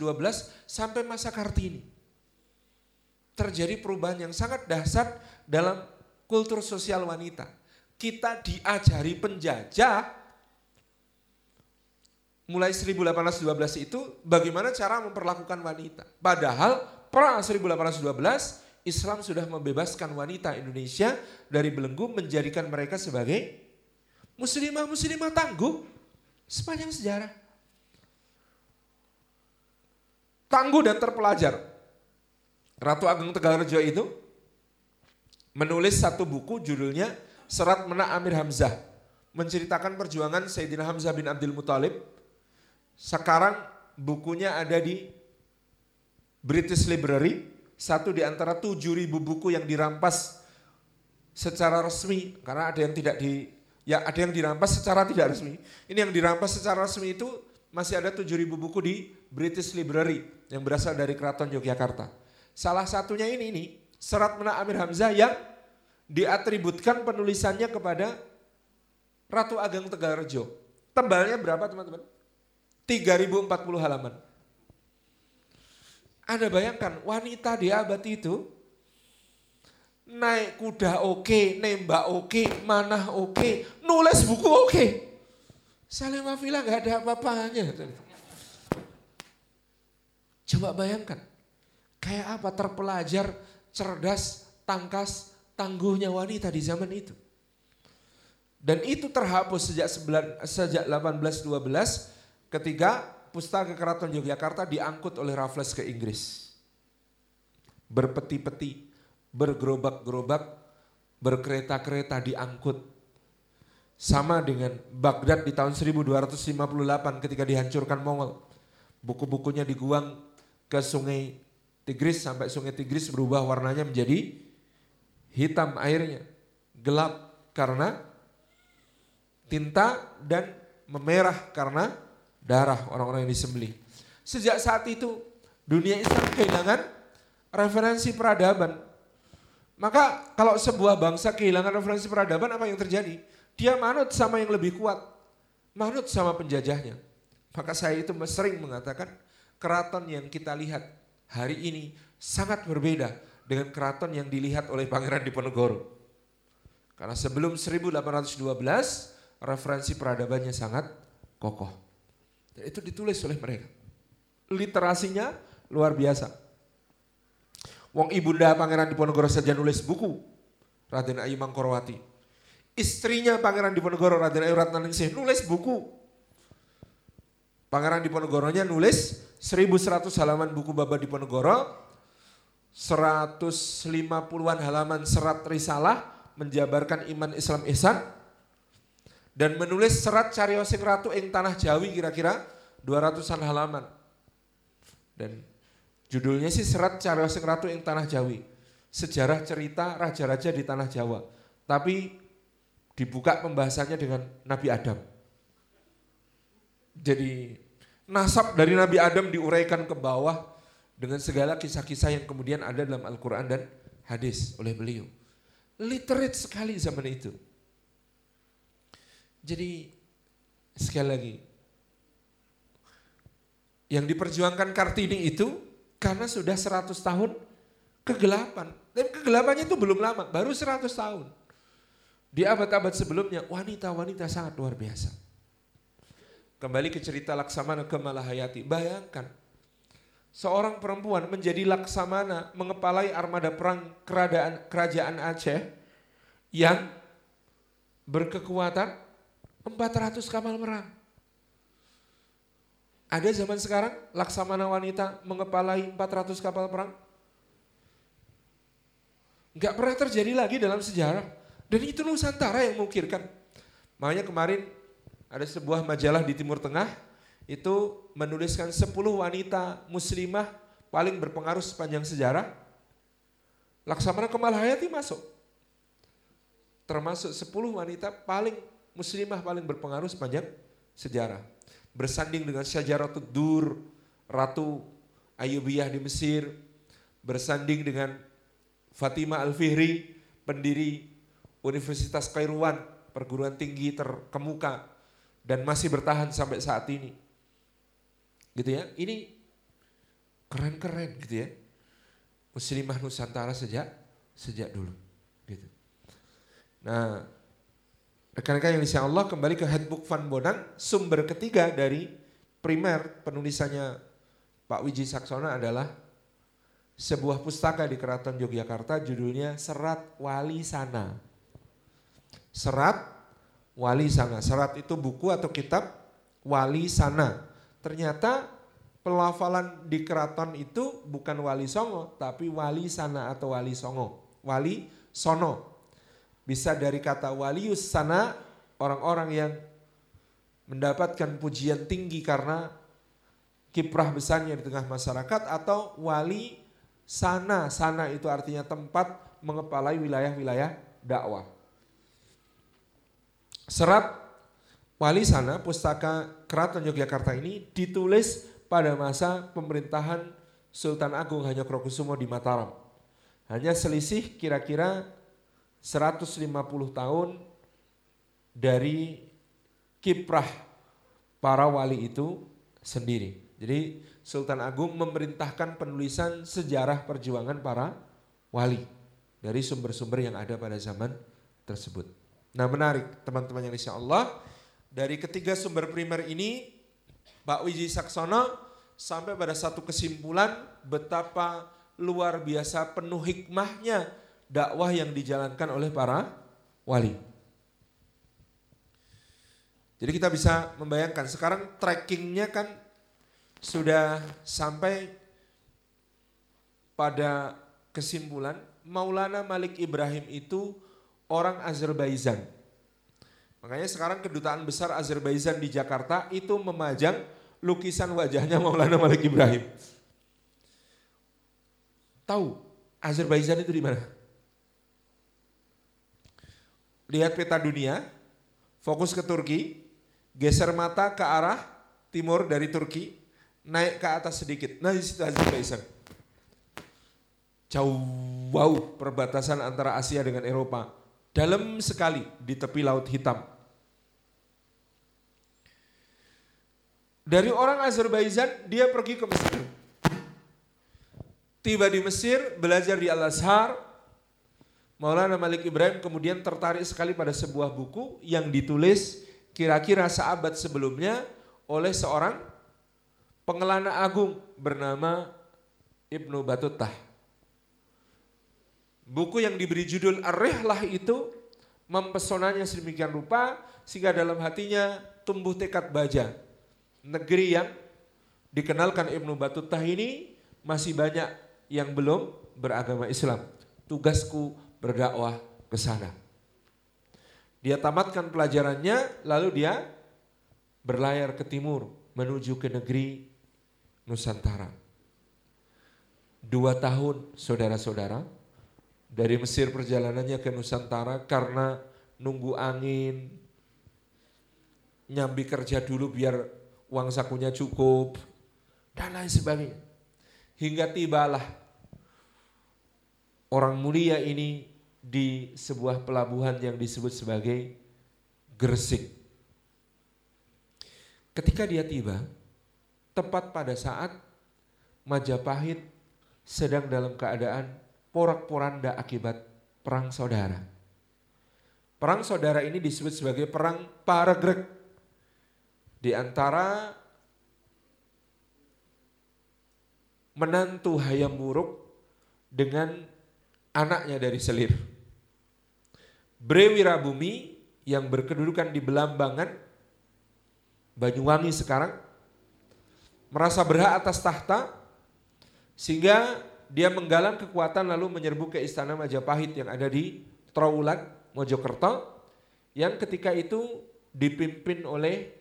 sampai masa Kartini. Terjadi perubahan yang sangat dahsyat dalam kultur sosial wanita. Kita diajari penjajah mulai 1812 itu bagaimana cara memperlakukan wanita. Padahal pra 1812 Islam sudah membebaskan wanita Indonesia dari belenggu menjadikan mereka sebagai Muslimah-muslimah tangguh sepanjang sejarah. Tangguh dan terpelajar. Ratu Ageng Tegalrejo itu menulis satu buku judulnya Serat Menak Amir Hamzah. Menceritakan perjuangan Sayyidina Hamzah bin Abdul Muthalib. Sekarang bukunya ada di British Library. Satu di antara 7000 buku yang dirampas secara resmi. Karena ada yang tidak di Ya ada yang dirampas secara tidak resmi. Ini yang dirampas secara resmi itu masih ada 7000 buku di British Library yang berasal dari Keraton Yogyakarta. Salah satunya ini ini Serat Menak Amir Hamzah yang diatributkan penulisannya kepada Ratu Ageng Tegalrejo. Tebalnya berapa teman-teman? 3040 halaman. Anda bayangkan wanita di abad itu naik kuda oke, okay, nembak oke, okay, manah oke, okay, nulis buku oke. Okay. Salim Afila nggak ada apa-apanya. Coba bayangkan, kayak apa terpelajar, cerdas, tangkas, tangguhnya wanita di zaman itu. Dan itu terhapus sejak, sejak 1812 ketika Pustaka Keraton Yogyakarta diangkut oleh Raffles ke Inggris. Berpeti-peti bergerobak-gerobak, berkereta-kereta diangkut. Sama dengan Baghdad di tahun 1258 ketika dihancurkan Mongol. Buku-bukunya diguang ke sungai Tigris sampai sungai Tigris berubah warnanya menjadi hitam airnya. Gelap karena tinta dan memerah karena darah orang-orang yang disembelih. Sejak saat itu dunia Islam kehilangan referensi peradaban. Maka kalau sebuah bangsa kehilangan referensi peradaban apa yang terjadi? Dia manut sama yang lebih kuat. Manut sama penjajahnya. Maka saya itu sering mengatakan keraton yang kita lihat hari ini sangat berbeda dengan keraton yang dilihat oleh Pangeran Diponegoro. Karena sebelum 1812 referensi peradabannya sangat kokoh. Itu ditulis oleh mereka. Literasinya luar biasa. Wong ibunda Pangeran Diponegoro saja nulis buku Raden Ayu Mangkorowati. istrinya Pangeran Diponegoro Raden Ayu Ratnaningsih nulis buku. Pangeran Diponegoronya nulis 1100 halaman buku Baba Diponegoro, 150-an halaman serat risalah menjabarkan iman Islam ihsan dan menulis serat Cariosing Ratu ing Tanah Jawi kira-kira 200-an halaman. Dan judulnya sih serat Cariosing Ratu ing Tanah Jawi. Sejarah cerita raja-raja di Tanah Jawa. Tapi dibuka pembahasannya dengan Nabi Adam. Jadi nasab dari Nabi Adam diuraikan ke bawah dengan segala kisah-kisah yang kemudian ada dalam Al-Quran dan hadis oleh beliau. Literate sekali zaman itu. Jadi sekali lagi, yang diperjuangkan Kartini itu karena sudah 100 tahun kegelapan. Dan kegelapannya itu belum lama, baru 100 tahun. Di abad-abad sebelumnya wanita-wanita sangat luar biasa. Kembali ke cerita Laksamana ke Malahayati. Bayangkan seorang perempuan menjadi Laksamana mengepalai armada perang kerajaan Aceh yang berkekuatan 400 kapal perang. Ada zaman sekarang Laksamana wanita mengepalai 400 kapal perang? Enggak pernah terjadi lagi dalam sejarah. Dan itu Nusantara yang mengukirkan. Makanya kemarin ada sebuah majalah di Timur Tengah itu menuliskan 10 wanita muslimah paling berpengaruh sepanjang sejarah. Laksamana Kemal Hayati masuk. Termasuk 10 wanita paling muslimah paling berpengaruh sepanjang sejarah. Bersanding dengan Syajaratul Dur, Ratu Ayubiyah di Mesir, bersanding dengan Fatimah Al-Fihri, pendiri Universitas Kairuan, perguruan tinggi terkemuka dan masih bertahan sampai saat ini. Gitu ya. Ini keren-keren gitu ya. Muslimah Nusantara sejak sejak dulu gitu. Nah, rekan-rekan yang insya Allah kembali ke Handbook Van Bonang, sumber ketiga dari primer penulisannya Pak Wiji Saksona adalah sebuah pustaka di Keraton Yogyakarta judulnya Serat Wali Sana. Serat Wali Sana. Serat itu buku atau kitab Wali Sana. Ternyata pelafalan di keraton itu bukan Wali Songo, tapi Wali Sana atau Wali Songo. Wali Sono. Bisa dari kata Walius Sana, orang-orang yang mendapatkan pujian tinggi karena kiprah besarnya di tengah masyarakat atau wali sana. Sana itu artinya tempat mengepalai wilayah-wilayah dakwah. Serat Wali Sana, pustaka Keraton Yogyakarta ini ditulis pada masa pemerintahan Sultan Agung Hanyokrokusumo di Mataram. Hanya selisih kira-kira 150 tahun dari kiprah para wali itu sendiri. Jadi Sultan Agung memerintahkan penulisan sejarah perjuangan para wali dari sumber-sumber yang ada pada zaman tersebut. Nah menarik teman-teman yang insya Allah. Dari ketiga sumber primer ini Pak Wiji Saksono sampai pada satu kesimpulan betapa luar biasa penuh hikmahnya dakwah yang dijalankan oleh para wali. Jadi kita bisa membayangkan sekarang trackingnya kan sudah sampai pada kesimpulan Maulana Malik Ibrahim itu orang Azerbaijan. Makanya sekarang kedutaan besar Azerbaijan di Jakarta itu memajang lukisan wajahnya Maulana Malik Ibrahim. Tahu Azerbaijan itu di mana? Lihat peta dunia, fokus ke Turki, geser mata ke arah timur dari Turki, naik ke atas sedikit. Nah di situ Azerbaijan. Jauh wow, perbatasan antara Asia dengan Eropa dalam sekali di tepi Laut Hitam. Dari orang Azerbaijan dia pergi ke Mesir. Tiba di Mesir, belajar di Al-Azhar. Maulana Malik Ibrahim kemudian tertarik sekali pada sebuah buku yang ditulis kira-kira seabad sebelumnya oleh seorang pengelana agung bernama Ibnu Batutah. Buku yang diberi judul Ar-Rihlah itu mempesonanya sedemikian rupa sehingga dalam hatinya tumbuh tekad baja. Negeri yang dikenalkan Ibnu Battuta ini masih banyak yang belum beragama Islam. Tugasku berdakwah ke sana. Dia tamatkan pelajarannya lalu dia berlayar ke timur menuju ke negeri Nusantara. Dua tahun saudara-saudara dari Mesir perjalanannya ke Nusantara karena nunggu angin, nyambi kerja dulu biar uang sakunya cukup, dan lain sebagainya. Hingga tibalah orang mulia ini di sebuah pelabuhan yang disebut sebagai Gresik. Ketika dia tiba, tepat pada saat Majapahit sedang dalam keadaan porak-poranda akibat perang saudara. Perang saudara ini disebut sebagai perang Paragrek di antara menantu Hayam Wuruk dengan anaknya dari Selir. Brewirabumi yang berkedudukan di Belambangan, Banyuwangi sekarang, merasa berhak atas tahta sehingga dia menggalang kekuatan lalu menyerbu ke istana Majapahit yang ada di Trawulan, Mojokerto yang ketika itu dipimpin oleh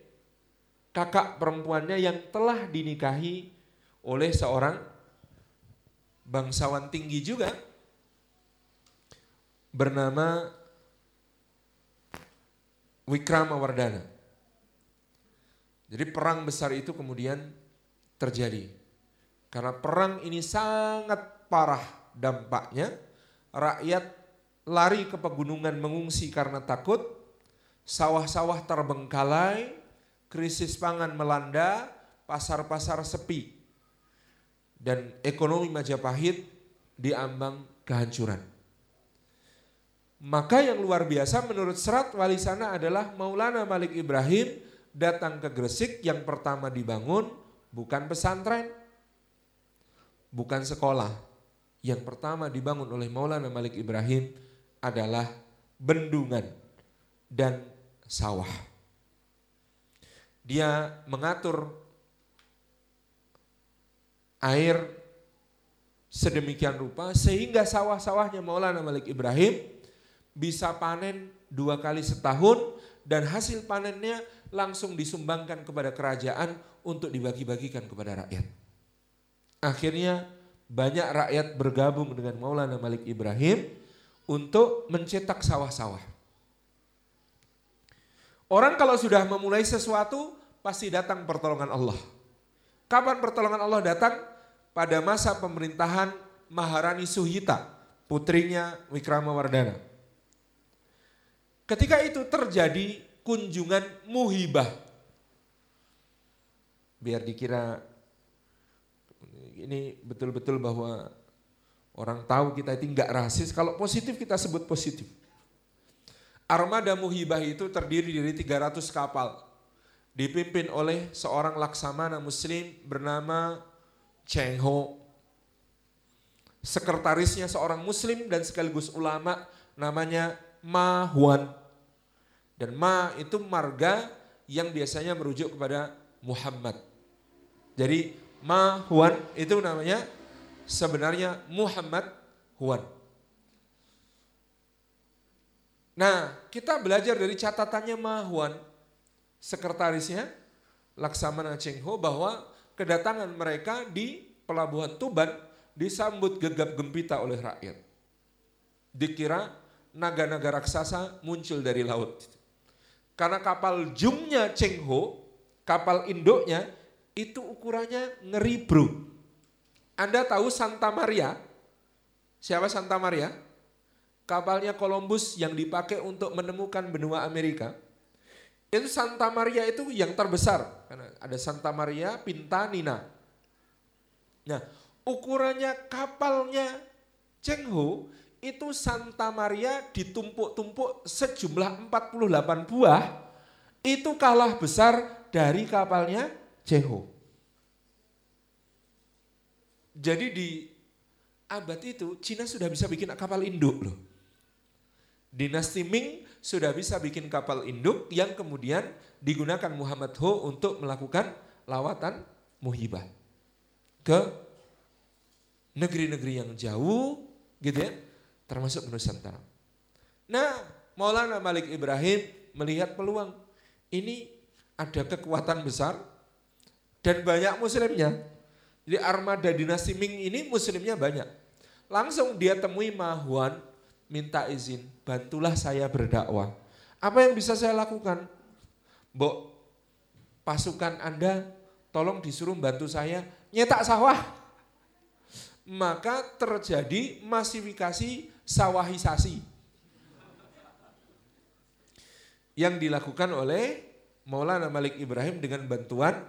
kakak perempuannya yang telah dinikahi oleh seorang bangsawan tinggi juga bernama Wikramawardhana. Jadi perang besar itu kemudian terjadi. Karena perang ini sangat parah dampaknya. Rakyat lari ke pegunungan mengungsi karena takut. Sawah-sawah terbengkalai, krisis pangan melanda, pasar-pasar sepi. Dan ekonomi Majapahit diambang kehancuran. Maka yang luar biasa menurut serat wali sana adalah Maulana Malik Ibrahim datang ke Gresik yang pertama dibangun bukan pesantren, bukan sekolah. Yang pertama dibangun oleh Maulana Malik Ibrahim adalah bendungan dan sawah. Dia mengatur air sedemikian rupa sehingga sawah-sawahnya Maulana Malik Ibrahim bisa panen dua kali setahun dan hasil panennya langsung disumbangkan kepada kerajaan untuk dibagi-bagikan kepada rakyat. Akhirnya banyak rakyat bergabung dengan Maulana Malik Ibrahim untuk mencetak sawah-sawah. Orang kalau sudah memulai sesuatu pasti datang pertolongan Allah. Kapan pertolongan Allah datang? Pada masa pemerintahan Maharani Suhita, putrinya Wikramawardhana. Ketika itu terjadi kunjungan muhibah. Biar dikira ini betul-betul bahwa orang tahu kita itu enggak rasis. Kalau positif kita sebut positif. Armada muhibah itu terdiri dari 300 kapal. Dipimpin oleh seorang laksamana muslim bernama Cheng Ho. Sekretarisnya seorang muslim dan sekaligus ulama namanya Ma Huan. Dan ma itu marga yang biasanya merujuk kepada Muhammad. Jadi ma huan itu namanya sebenarnya Muhammad huan. Nah, kita belajar dari catatannya Ma Huan, sekretarisnya Laksamana Cheng Ho bahwa kedatangan mereka di pelabuhan Tuban disambut gegap gempita oleh rakyat. Dikira naga-naga raksasa muncul dari laut. Karena kapal jumnya Cheng Ho, kapal induknya itu ukurannya ngeri bro. Anda tahu Santa Maria? Siapa Santa Maria? Kapalnya Columbus yang dipakai untuk menemukan benua Amerika. Itu Santa Maria itu yang terbesar. Karena ada Santa Maria Pinta Nina. Nah, ukurannya kapalnya Cheng Ho itu Santa Maria ditumpuk-tumpuk sejumlah 48 buah, itu kalah besar dari kapalnya Jeho. Jadi di abad itu Cina sudah bisa bikin kapal induk loh. Dinasti Ming sudah bisa bikin kapal induk yang kemudian digunakan Muhammad Ho untuk melakukan lawatan muhibah ke negeri-negeri yang jauh gitu ya, termasuk Nusantara. Nah, Maulana Malik Ibrahim melihat peluang ini ada kekuatan besar dan banyak muslimnya. Jadi armada dinasti Ming ini muslimnya banyak. Langsung dia temui Mahuan minta izin, bantulah saya berdakwah. Apa yang bisa saya lakukan? Mbok, pasukan Anda tolong disuruh bantu saya nyetak sawah. Maka terjadi masifikasi sawahisasi. Yang dilakukan oleh Maulana Malik Ibrahim dengan bantuan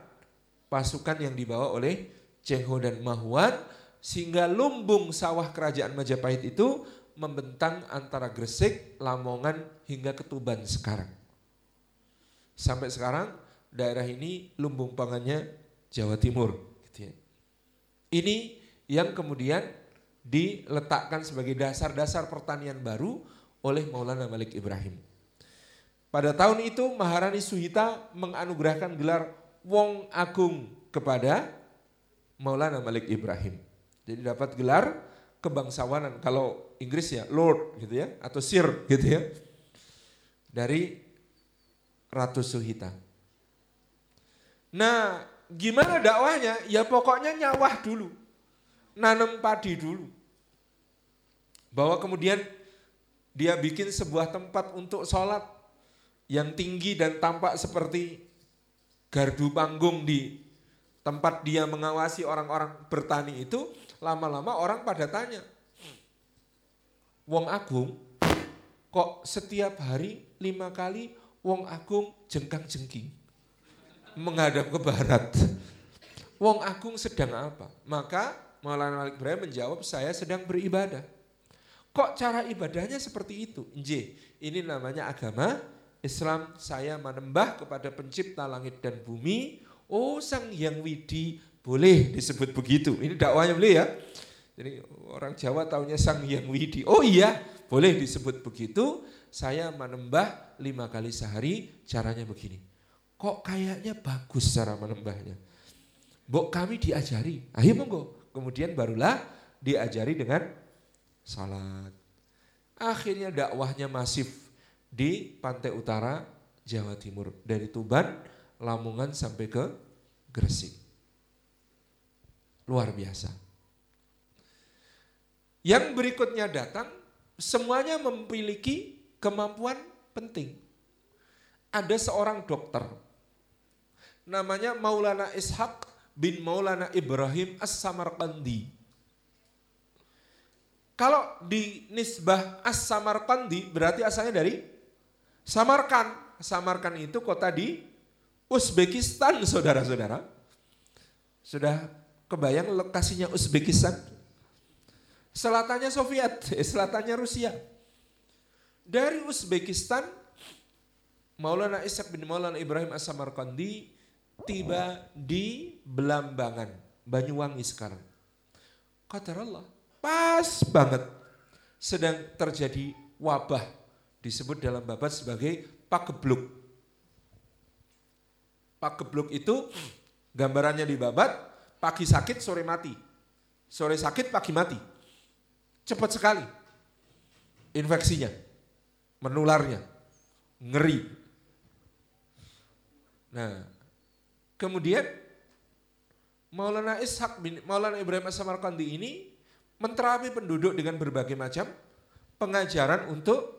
pasukan yang dibawa oleh Cengho dan Mahuan sehingga lumbung sawah kerajaan Majapahit itu membentang antara Gresik, Lamongan hingga Ketuban sekarang. Sampai sekarang daerah ini lumbung pangannya Jawa Timur. Gitu ya. Ini yang kemudian diletakkan sebagai dasar-dasar pertanian baru oleh Maulana Malik Ibrahim. Pada tahun itu Maharani Suhita menganugerahkan gelar Wong Agung kepada Maulana Malik Ibrahim. Jadi dapat gelar kebangsawanan. Kalau Inggris ya Lord gitu ya atau Sir gitu ya. Dari Ratu Suhita. Nah, gimana dakwahnya? Ya pokoknya nyawah dulu. Nanam padi dulu. Bahwa kemudian dia bikin sebuah tempat untuk sholat yang tinggi dan tampak seperti gardu panggung di tempat dia mengawasi orang-orang bertani itu lama-lama orang pada tanya, Wong Agung kok setiap hari lima kali Wong Agung jengkang jengking menghadap ke barat. Wong Agung sedang apa? Maka Maulana Malik Ibrahim menjawab saya sedang beribadah. Kok cara ibadahnya seperti itu? Nj, ini namanya agama Islam saya menembah kepada pencipta langit dan bumi. Oh sang yang widi boleh disebut begitu. Ini dakwahnya beliau ya. Jadi orang Jawa tahunya Sang Hyang Widi. Oh iya, boleh disebut begitu. Saya menembah lima kali sehari, caranya begini. Kok kayaknya bagus cara menembahnya. Bok kami diajari, ayo monggo. Kemudian barulah diajari dengan salat. Akhirnya dakwahnya masif di pantai utara Jawa Timur. Dari Tuban, Lamongan sampai ke Gresik. Luar biasa. Yang berikutnya datang, semuanya memiliki kemampuan penting. Ada seorang dokter, namanya Maulana Ishaq bin Maulana Ibrahim As-Samarqandi. Kalau di nisbah As-Samarqandi berarti asalnya dari Samarkan. Samarkan itu kota di Uzbekistan saudara-saudara. Sudah Kebayang lokasinya Uzbekistan? Selatannya Soviet, eh, selatannya Rusia. Dari Uzbekistan, Maulana Ishak bin Maulana Ibrahim As-Samarkandi tiba di Belambangan, Banyuwangi sekarang. Kata Allah, pas banget sedang terjadi wabah disebut dalam babat sebagai pakebluk. Pakebluk itu gambarannya di babat Pagi sakit, sore mati. Sore sakit, pagi mati. Cepat sekali infeksinya, menularnya, ngeri. Nah, kemudian Maulana Ishak bin Maulana Ibrahim As-Samarkandi ini menterapi penduduk dengan berbagai macam pengajaran untuk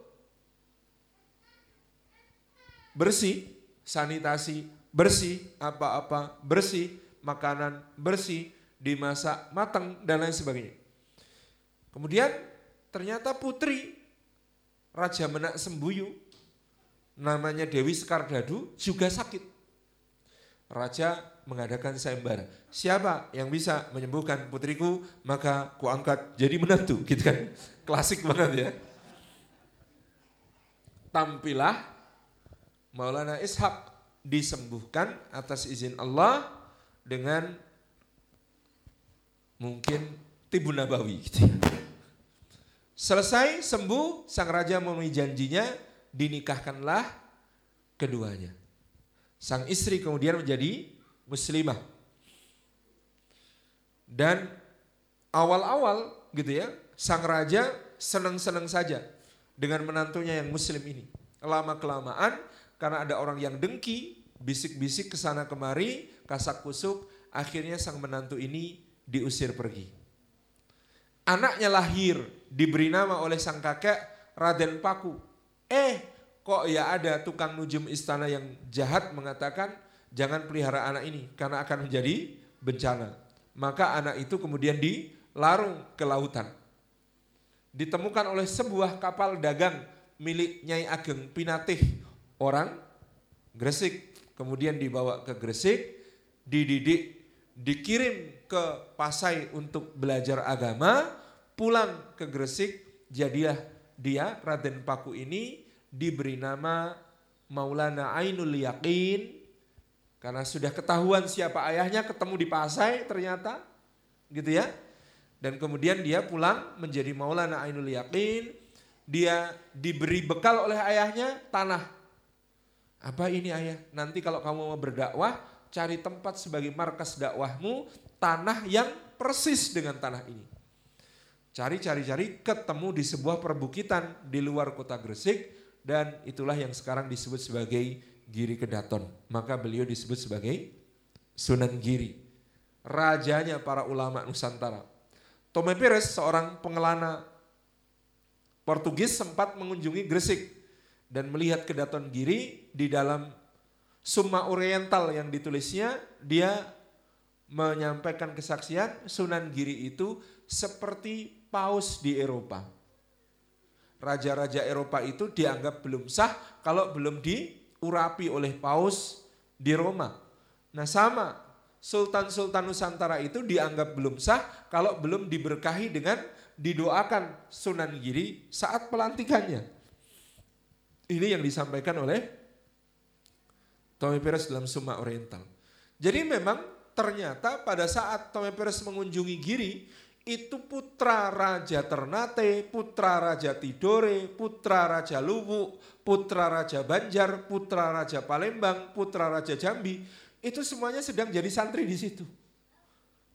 bersih, sanitasi, bersih, apa-apa, bersih, makanan bersih, dimasak matang dan lain sebagainya. Kemudian ternyata putri Raja Menak Sembuyu namanya Dewi Sekardadu juga sakit. Raja mengadakan sayembara. Siapa yang bisa menyembuhkan putriku maka kuangkat jadi menantu gitu kan. Klasik banget ya. Tampilah Maulana Ishak disembuhkan atas izin Allah dengan mungkin tibu nabawi gitu ya. Selesai sembuh, sang raja memenuhi janjinya, dinikahkanlah keduanya. Sang istri kemudian menjadi muslimah. Dan awal-awal gitu ya, sang raja senang-senang saja dengan menantunya yang muslim ini. Lama-kelamaan karena ada orang yang dengki, bisik-bisik ke sana kemari, kasak kusuk, akhirnya sang menantu ini diusir pergi. Anaknya lahir, diberi nama oleh sang kakek Raden Paku. Eh, kok ya ada tukang nujum istana yang jahat mengatakan jangan pelihara anak ini karena akan menjadi bencana. Maka anak itu kemudian dilarung ke lautan. Ditemukan oleh sebuah kapal dagang milik Nyai Ageng Pinatih orang Gresik. Kemudian dibawa ke Gresik, dididik, dikirim ke Pasai untuk belajar agama, pulang ke Gresik, jadilah dia Raden Paku ini diberi nama Maulana Ainul Yakin karena sudah ketahuan siapa ayahnya ketemu di Pasai ternyata gitu ya. Dan kemudian dia pulang menjadi Maulana Ainul Yakin, dia diberi bekal oleh ayahnya tanah. Apa ini ayah? Nanti kalau kamu mau berdakwah, cari tempat sebagai markas dakwahmu, tanah yang persis dengan tanah ini. Cari-cari-cari ketemu di sebuah perbukitan di luar kota Gresik dan itulah yang sekarang disebut sebagai Giri Kedaton. Maka beliau disebut sebagai Sunan Giri. Rajanya para ulama Nusantara. Tome Pires seorang pengelana Portugis sempat mengunjungi Gresik dan melihat Kedaton Giri di dalam Summa Oriental yang ditulisnya dia menyampaikan kesaksian Sunan Giri itu seperti paus di Eropa. Raja-raja Eropa itu dianggap belum sah kalau belum diurapi oleh paus di Roma. Nah sama, Sultan-Sultan Nusantara itu dianggap belum sah kalau belum diberkahi dengan didoakan Sunan Giri saat pelantikannya. Ini yang disampaikan oleh Tommy Perez dalam Summa Oriental. Jadi memang ternyata pada saat Tommy Perez mengunjungi Giri, itu putra Raja Ternate, putra Raja Tidore, putra Raja Luwu, putra Raja Banjar, putra Raja Palembang, putra Raja Jambi, itu semuanya sedang jadi santri di situ.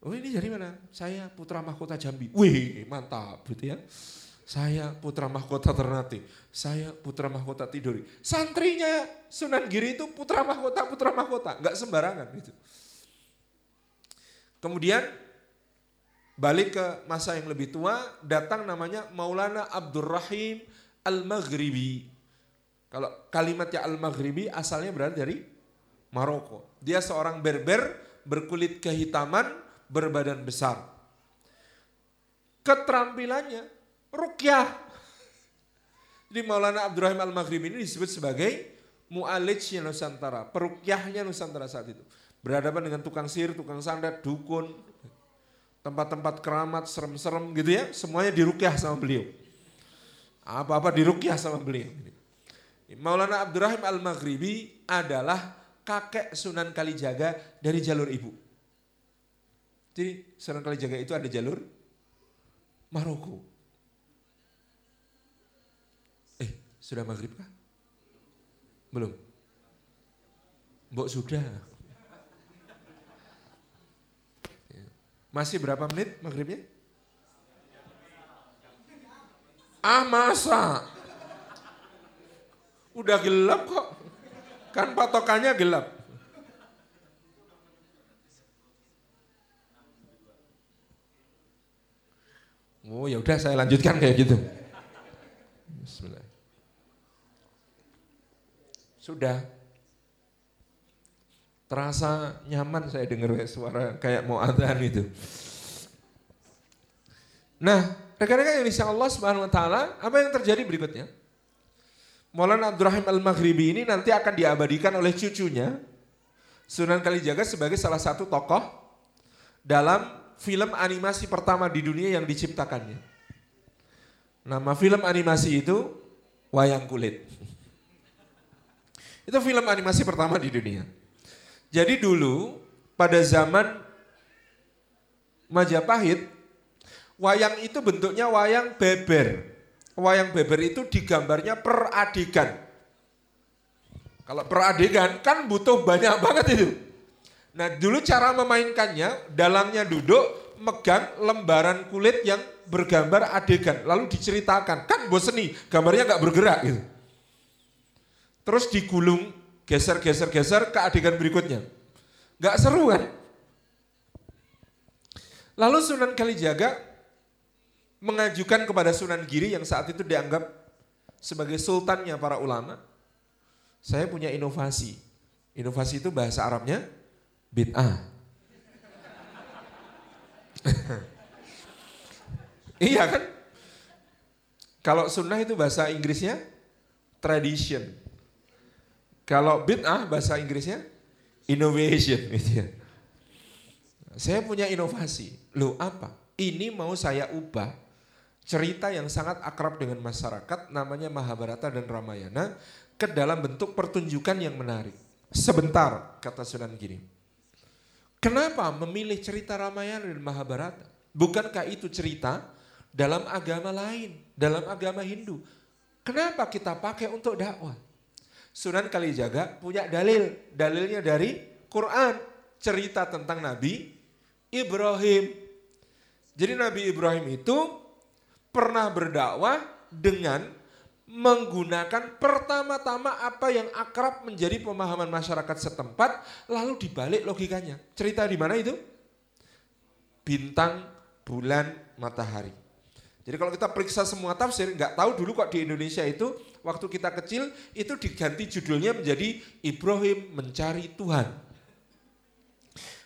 Oh ini dari mana? Saya putra mahkota Jambi. Wih mantap gitu ya. Saya putra mahkota Ternate. Saya putra mahkota Tidori. Santrinya Sunan Giri itu putra mahkota, putra mahkota. Enggak sembarangan gitu. Kemudian balik ke masa yang lebih tua, datang namanya Maulana Abdurrahim Al-Maghribi. Kalau kalimatnya Al-Maghribi asalnya berasal dari Maroko. Dia seorang berber berkulit kehitaman, berbadan besar. Keterampilannya rukyah. Jadi Maulana Abdurrahim Al-Maghribi ini disebut sebagai mu'alijnya Nusantara, perukyahnya Nusantara saat itu. Berhadapan dengan tukang sihir, tukang santet, dukun, tempat-tempat keramat, serem-serem gitu ya, semuanya dirukyah sama beliau. Apa-apa dirukyah sama beliau. Maulana Abdurrahim Al-Maghribi adalah kakek Sunan Kalijaga dari jalur ibu. Jadi Sunan Kalijaga itu ada jalur Maroko. Sudah maghrib kah? Belum? Mbok sudah. Masih berapa menit maghribnya? Ah masa? Udah gelap kok. Kan patokannya gelap. Oh ya udah saya lanjutkan kayak gitu. Bismillah. Sudah. Terasa nyaman saya dengar suara kayak mau adzan itu. Nah, rekan-rekan yang insya Allah subhanahu wa ta'ala, apa yang terjadi berikutnya? Maulana Abdurrahim Al-Maghribi ini nanti akan diabadikan oleh cucunya, Sunan Kalijaga sebagai salah satu tokoh dalam film animasi pertama di dunia yang diciptakannya. Nama film animasi itu Wayang Kulit. Itu film animasi pertama di dunia. Jadi dulu pada zaman Majapahit, wayang itu bentuknya wayang beber. wayang beber itu digambarnya per adegan. Kalau per adegan kan butuh banyak banget itu. Nah dulu cara memainkannya, dalangnya duduk, megang lembaran kulit yang bergambar adegan. Lalu diceritakan, kan bosen nih, gambarnya nggak bergerak gitu. Terus digulung, geser-geser-geser ke adegan berikutnya. Nggak seru kan? Lalu Sunan Kalijaga mengajukan kepada Sunan Giri yang saat itu dianggap sebagai sultannya para ulama. Saya punya inovasi. Inovasi itu bahasa Arabnya bid'ah. iya kan? Kalau sunnah itu bahasa Inggrisnya tradition. Kalau bid'ah bahasa Inggrisnya innovation gitu ya. Saya punya inovasi. Loh apa? Ini mau saya ubah cerita yang sangat akrab dengan masyarakat namanya Mahabharata dan Ramayana ke dalam bentuk pertunjukan yang menarik. Sebentar, kata Sunan Giri. Kenapa memilih cerita Ramayana dan Mahabharata? Bukankah itu cerita dalam agama lain, dalam agama Hindu? Kenapa kita pakai untuk dakwah? Sunan Kalijaga punya dalil, dalilnya dari Quran, cerita tentang Nabi Ibrahim. Jadi Nabi Ibrahim itu pernah berdakwah dengan menggunakan pertama-tama apa yang akrab menjadi pemahaman masyarakat setempat, lalu dibalik logikanya. Cerita di mana itu? Bintang, bulan, matahari. Jadi kalau kita periksa semua tafsir, nggak tahu dulu kok di Indonesia itu waktu kita kecil itu diganti judulnya menjadi Ibrahim mencari Tuhan.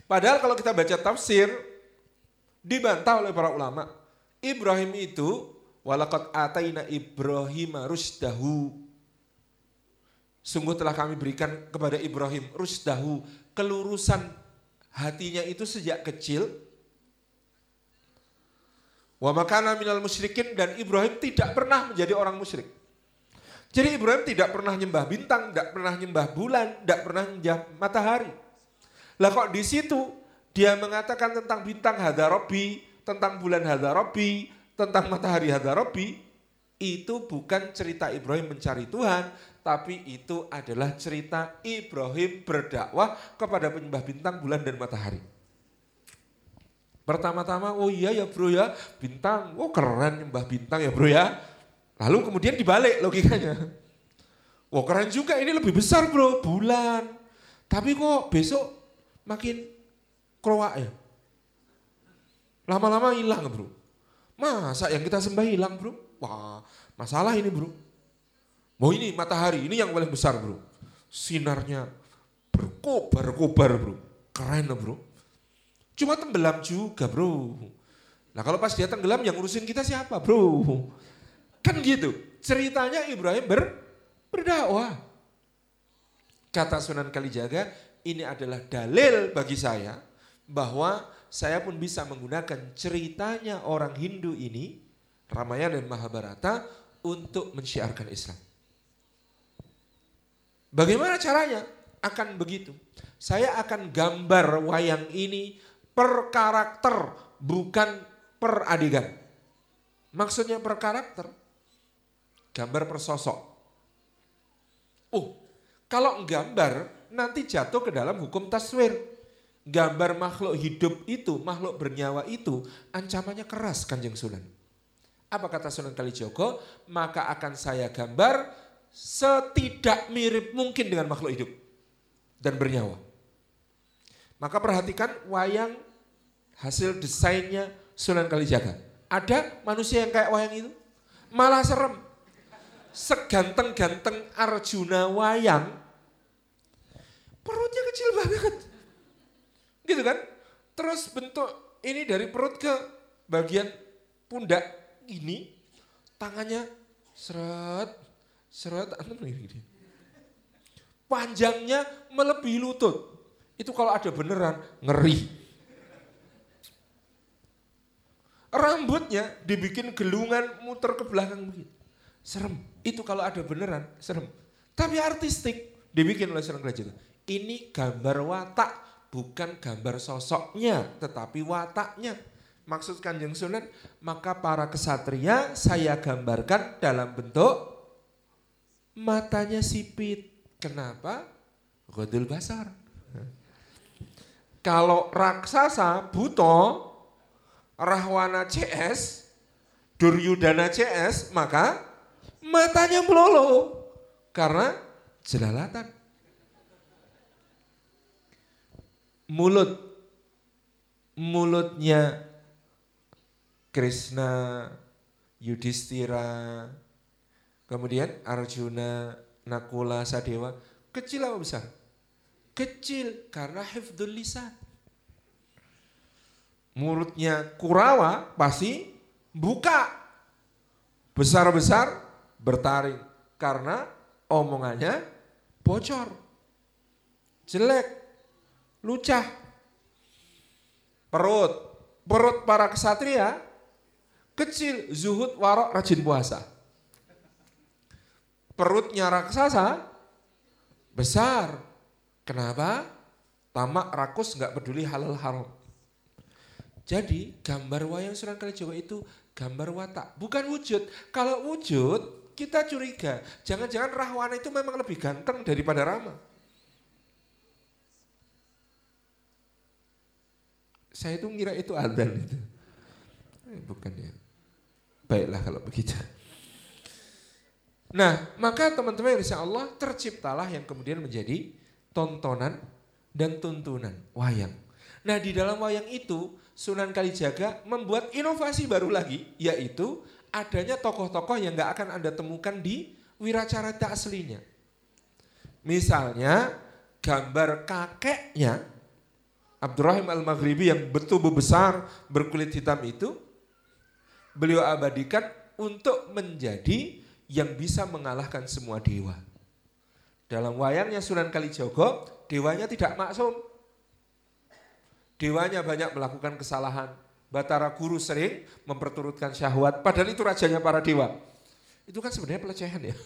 Padahal kalau kita baca tafsir dibantah oleh para ulama, Ibrahim itu Walakat ataina Ibrahim rusdahu. Sungguh telah kami berikan kepada Ibrahim rusdahu. Kelurusan hatinya itu sejak kecil. Wa makana minal musyrikin dan Ibrahim tidak pernah menjadi orang musyrik. Jadi Ibrahim tidak pernah nyembah bintang, tidak pernah nyembah bulan, tidak pernah nyembah matahari. Lah kok di situ dia mengatakan tentang bintang hadarobi, tentang bulan hadarobi, tentang matahari Hadarobi itu bukan cerita Ibrahim mencari Tuhan, tapi itu adalah cerita Ibrahim berdakwah kepada penyembah bintang, bulan, dan matahari. Pertama-tama, oh iya ya bro ya, bintang, oh keren nyembah bintang ya bro ya. Lalu kemudian dibalik logikanya. Oh keren juga, ini lebih besar bro, bulan. Tapi kok besok makin kroak ya. Lama-lama hilang bro. Masa yang kita sembah hilang bro? Wah masalah ini bro. Mau ini matahari, ini yang paling besar bro. Sinarnya berkobar-kobar bro. Keren bro. Cuma tenggelam juga bro. Nah kalau pas dia tenggelam yang ngurusin kita siapa bro? Kan gitu. Ceritanya Ibrahim ber, berdakwah. Kata Sunan Kalijaga, ini adalah dalil bagi saya bahwa saya pun bisa menggunakan ceritanya orang Hindu ini, Ramayana dan Mahabharata, untuk mensiarkan Islam. Bagaimana caranya? Akan begitu. Saya akan gambar wayang ini per karakter, bukan per adegan. Maksudnya per karakter. Gambar per sosok. Oh, kalau gambar nanti jatuh ke dalam hukum taswir gambar makhluk hidup itu, makhluk bernyawa itu, ancamannya keras kanjeng Sunan. Apa kata Sunan Kalijogo? Maka akan saya gambar setidak mirip mungkin dengan makhluk hidup dan bernyawa. Maka perhatikan wayang hasil desainnya Sunan Kalijaga. Ada manusia yang kayak wayang itu? Malah serem. Seganteng-ganteng Arjuna wayang, perutnya kecil banget Gitu kan? Terus bentuk ini dari perut ke bagian pundak ini, tangannya seret, seret, ini. Panjangnya melebihi lutut. Itu kalau ada beneran ngeri. Rambutnya dibikin gelungan muter ke belakang. Serem. Itu kalau ada beneran, serem. Tapi artistik dibikin oleh seorang kerajaan. Ini gambar watak bukan gambar sosoknya, tetapi wataknya. Maksud kanjeng Sunan, maka para kesatria saya gambarkan dalam bentuk matanya sipit. Kenapa? Godul basar. Kalau raksasa, buto, rahwana CS, duryudana CS, maka matanya melolo. Karena jelalatan. Mulut, mulutnya Krishna, Yudhistira, kemudian Arjuna, Nakula, Sadewa, kecil apa besar? Kecil karena hifdul lisan. Mulutnya Kurawa pasti buka. Besar-besar bertaring karena omongannya bocor. Jelek, lucah. Perut, perut para kesatria kecil, zuhud, warok, rajin puasa. Perutnya raksasa besar, Kenapa? Tamak rakus nggak peduli halal haram. Jadi gambar wayang Sunan Kalijaga itu gambar watak, bukan wujud. Kalau wujud kita curiga, jangan-jangan Rahwana itu memang lebih ganteng daripada Rama. Saya itu ngira itu Adan itu. Eh, bukan ya. Baiklah kalau begitu. Nah, maka teman-teman insya Allah terciptalah yang kemudian menjadi tontonan dan tuntunan wayang. Nah di dalam wayang itu Sunan Kalijaga membuat inovasi baru lagi yaitu adanya tokoh-tokoh yang gak akan Anda temukan di Wiracarita aslinya. Misalnya gambar kakeknya Abdurrahim Al-Maghribi yang betul besar berkulit hitam itu beliau abadikan untuk menjadi yang bisa mengalahkan semua dewa. Dalam wayangnya Sunan Kalijogo, dewanya tidak maksum. Dewanya banyak melakukan kesalahan. Batara Guru sering memperturutkan syahwat, padahal itu rajanya para dewa. Itu kan sebenarnya pelecehan ya.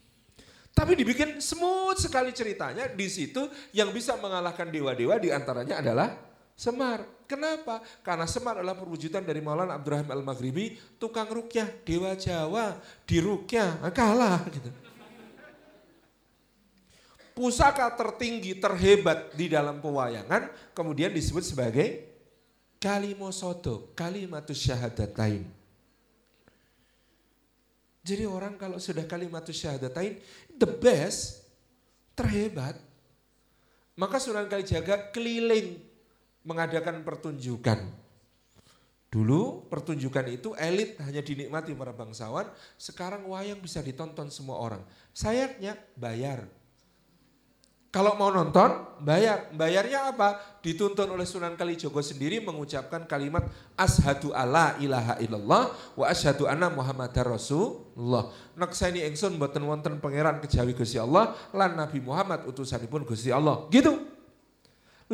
Tapi dibikin smooth sekali ceritanya di situ yang bisa mengalahkan dewa-dewa di antaranya adalah Semar. Kenapa? Karena Semar adalah perwujudan dari Maulana Abdurrahim Al-Maghribi, tukang rukyah, dewa Jawa, di rukyah, kalah gitu pusaka tertinggi, terhebat di dalam pewayangan kemudian disebut sebagai kalimosodo, kalimatus syahadatain. Jadi orang kalau sudah kalimatus syahadatain, the best, terhebat, maka Sunan Kalijaga keliling mengadakan pertunjukan. Dulu pertunjukan itu elit hanya dinikmati para bangsawan, sekarang wayang bisa ditonton semua orang. Sayangnya bayar, kalau mau nonton, bayar. Bayarnya apa? Dituntun oleh Sunan Kalijogo sendiri mengucapkan kalimat ashadu alla ilaha illallah wa ashadu anna muhammadar rasulullah. Naksani engsun boten wonten pangeran kejawi Gusti Allah lan Nabi Muhammad utusanipun Gusti Allah. Gitu.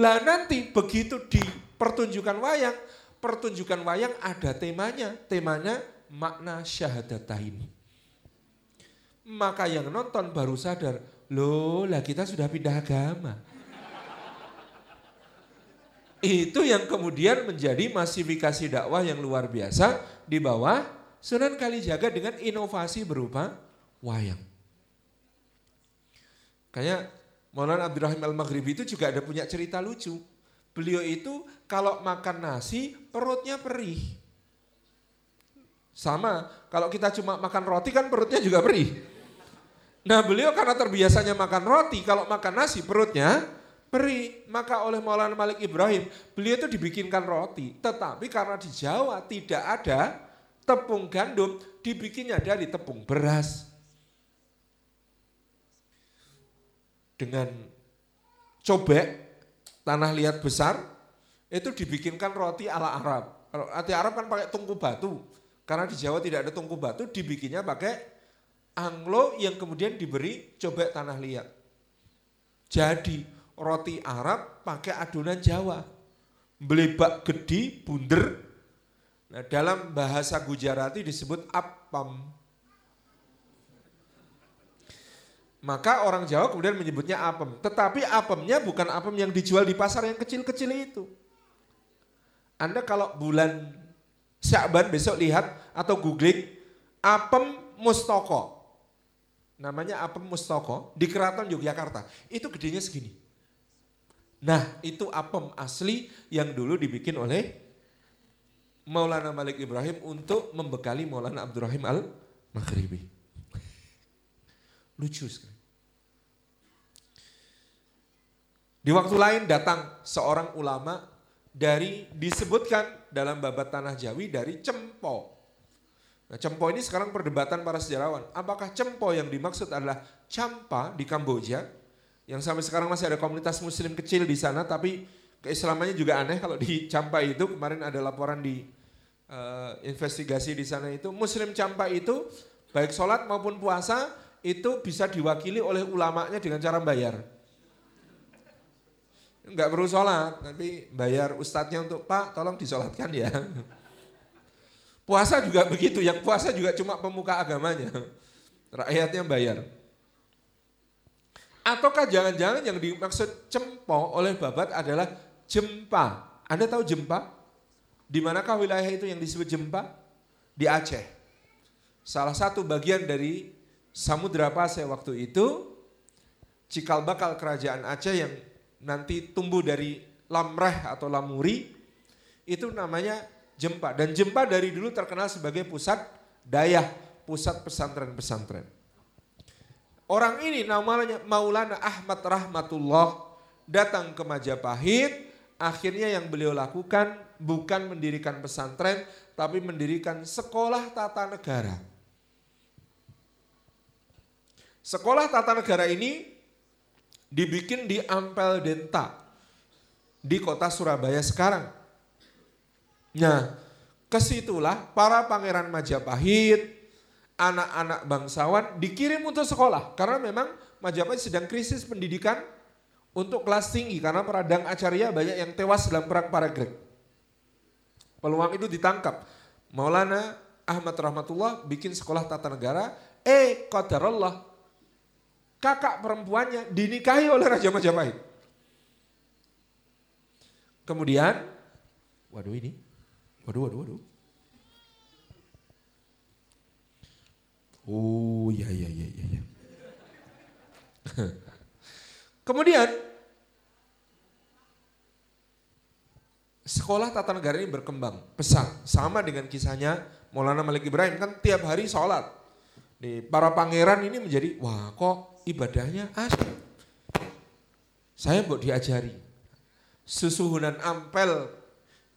Lah nanti begitu di pertunjukan wayang, pertunjukan wayang ada temanya. Temanya makna syahadatain. Maka yang nonton baru sadar, Loh, lah kita sudah pindah agama. Itu yang kemudian menjadi masifikasi dakwah yang luar biasa di bawah Sunan Kalijaga dengan inovasi berupa wayang. Kayak Maulana Abdurrahim Al-Maghribi itu juga ada punya cerita lucu. Beliau itu kalau makan nasi perutnya perih. Sama, kalau kita cuma makan roti kan perutnya juga perih. Nah beliau karena terbiasanya makan roti, kalau makan nasi perutnya perih. Maka oleh Maulana Malik Ibrahim, beliau itu dibikinkan roti. Tetapi karena di Jawa tidak ada tepung gandum, dibikinnya dari tepung beras. Dengan cobek, tanah liat besar, itu dibikinkan roti ala Arab. Kalau roti Arab kan pakai tungku batu. Karena di Jawa tidak ada tungku batu, dibikinnya pakai Anglo yang kemudian diberi cobek tanah liat. Jadi roti Arab pakai adonan Jawa. Belebak gede, bunder. Nah, dalam bahasa Gujarati disebut apam. Maka orang Jawa kemudian menyebutnya apem. Tetapi apemnya bukan apem yang dijual di pasar yang kecil-kecil itu. Anda kalau bulan Syakban besok lihat atau googling apem mustoko. Namanya apem mustoko di Keraton Yogyakarta. Itu gedenya segini. Nah itu apem asli yang dulu dibikin oleh Maulana Malik Ibrahim untuk membekali Maulana Abdurrahim Al-Maghribi. Lucu sekali. Di waktu lain datang seorang ulama dari disebutkan dalam babat tanah Jawi dari Cempo. Nah, Cempo ini sekarang perdebatan para sejarawan. Apakah Cempo yang dimaksud adalah Campa di Kamboja yang sampai sekarang masih ada komunitas muslim kecil di sana tapi keislamannya juga aneh kalau di Campa itu kemarin ada laporan di uh, investigasi di sana itu muslim Campa itu baik sholat maupun puasa itu bisa diwakili oleh ulamanya dengan cara bayar nggak perlu sholat, tapi bayar ustadznya untuk Pak tolong disolatkan ya. Puasa juga begitu, yang puasa juga cuma pemuka agamanya. Rakyatnya bayar. Ataukah jangan-jangan yang dimaksud cempo oleh babat adalah jempa. Anda tahu jempa? Di manakah wilayah itu yang disebut jempa? Di Aceh. Salah satu bagian dari Samudra Pasai waktu itu, cikal bakal kerajaan Aceh yang nanti tumbuh dari lamreh atau lamuri itu namanya jempa dan jempa dari dulu terkenal sebagai pusat dayah, pusat pesantren-pesantren. Orang ini namanya Maulana Ahmad Rahmatullah datang ke Majapahit, akhirnya yang beliau lakukan bukan mendirikan pesantren tapi mendirikan sekolah tata negara. Sekolah tata negara ini dibikin di Ampel Denta di kota Surabaya sekarang. Nah, ke situlah para pangeran Majapahit, anak-anak bangsawan dikirim untuk sekolah karena memang Majapahit sedang krisis pendidikan untuk kelas tinggi karena peradang Acarya banyak yang tewas dalam perang Paragreg. Peluang itu ditangkap. Maulana Ahmad Rahmatullah bikin sekolah tata negara, eh qadarullah kakak perempuannya dinikahi oleh Raja Majapahit. Kemudian, waduh ini, waduh, waduh, waduh. Oh iya, iya, iya, iya. Ya. Kemudian, sekolah tata negara ini berkembang pesat. Sama dengan kisahnya Maulana Malik Ibrahim kan tiap hari sholat. Nih, para pangeran ini menjadi, wah kok ibadahnya asli. Saya buat diajari. Susuhunan ampel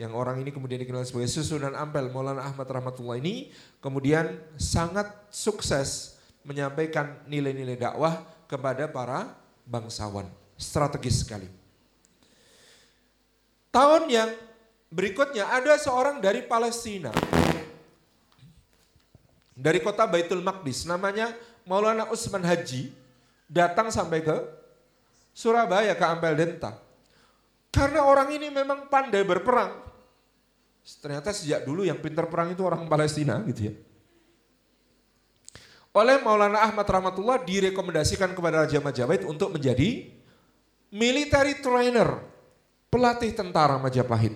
yang orang ini kemudian dikenal sebagai susunan ampel Maulana Ahmad Rahmatullah ini kemudian sangat sukses menyampaikan nilai-nilai dakwah kepada para bangsawan. Strategis sekali. Tahun yang berikutnya ada seorang dari Palestina. Dari kota Baitul Maqdis namanya Maulana Usman Haji datang sampai ke Surabaya ke Ampel Denta. Karena orang ini memang pandai berperang. Ternyata sejak dulu yang pintar perang itu orang Palestina gitu ya. Oleh Maulana Ahmad Rahmatullah direkomendasikan kepada Raja Majapahit untuk menjadi military trainer, pelatih tentara Majapahit.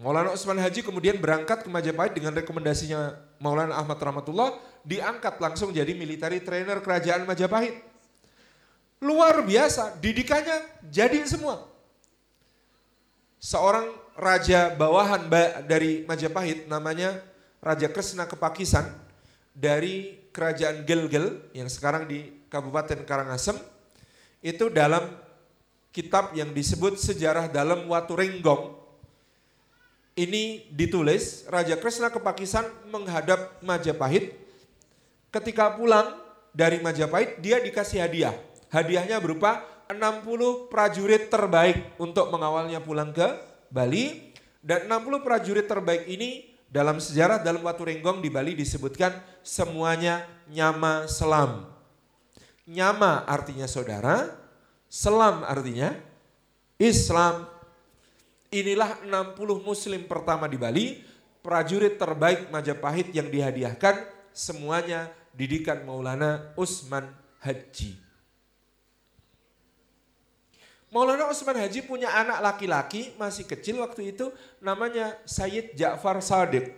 Maulana Usman Haji kemudian berangkat ke Majapahit dengan rekomendasinya Maulana Ahmad Rahmatullah, diangkat langsung jadi military trainer kerajaan Majapahit. Luar biasa, didikannya jadi semua. Seorang raja bawahan dari Majapahit namanya Raja Kresna Kepakisan dari kerajaan Gelgel yang sekarang di Kabupaten Karangasem itu dalam kitab yang disebut Sejarah Dalam Watu Renggong. Ini ditulis Raja Kresna Kepakisan menghadap Majapahit. Ketika pulang dari Majapahit dia dikasih hadiah. Hadiahnya berupa 60 prajurit terbaik untuk mengawalnya pulang ke Bali. Dan 60 prajurit terbaik ini dalam sejarah dalam Watu Renggong di Bali disebutkan semuanya nyama selam. Nyama artinya saudara, selam artinya Islam. Inilah 60 muslim pertama di Bali, prajurit terbaik Majapahit yang dihadiahkan semuanya didikan Maulana Usman Haji. Maulana Utsman Haji punya anak laki-laki masih kecil waktu itu namanya Sayyid Ja'far Sadiq.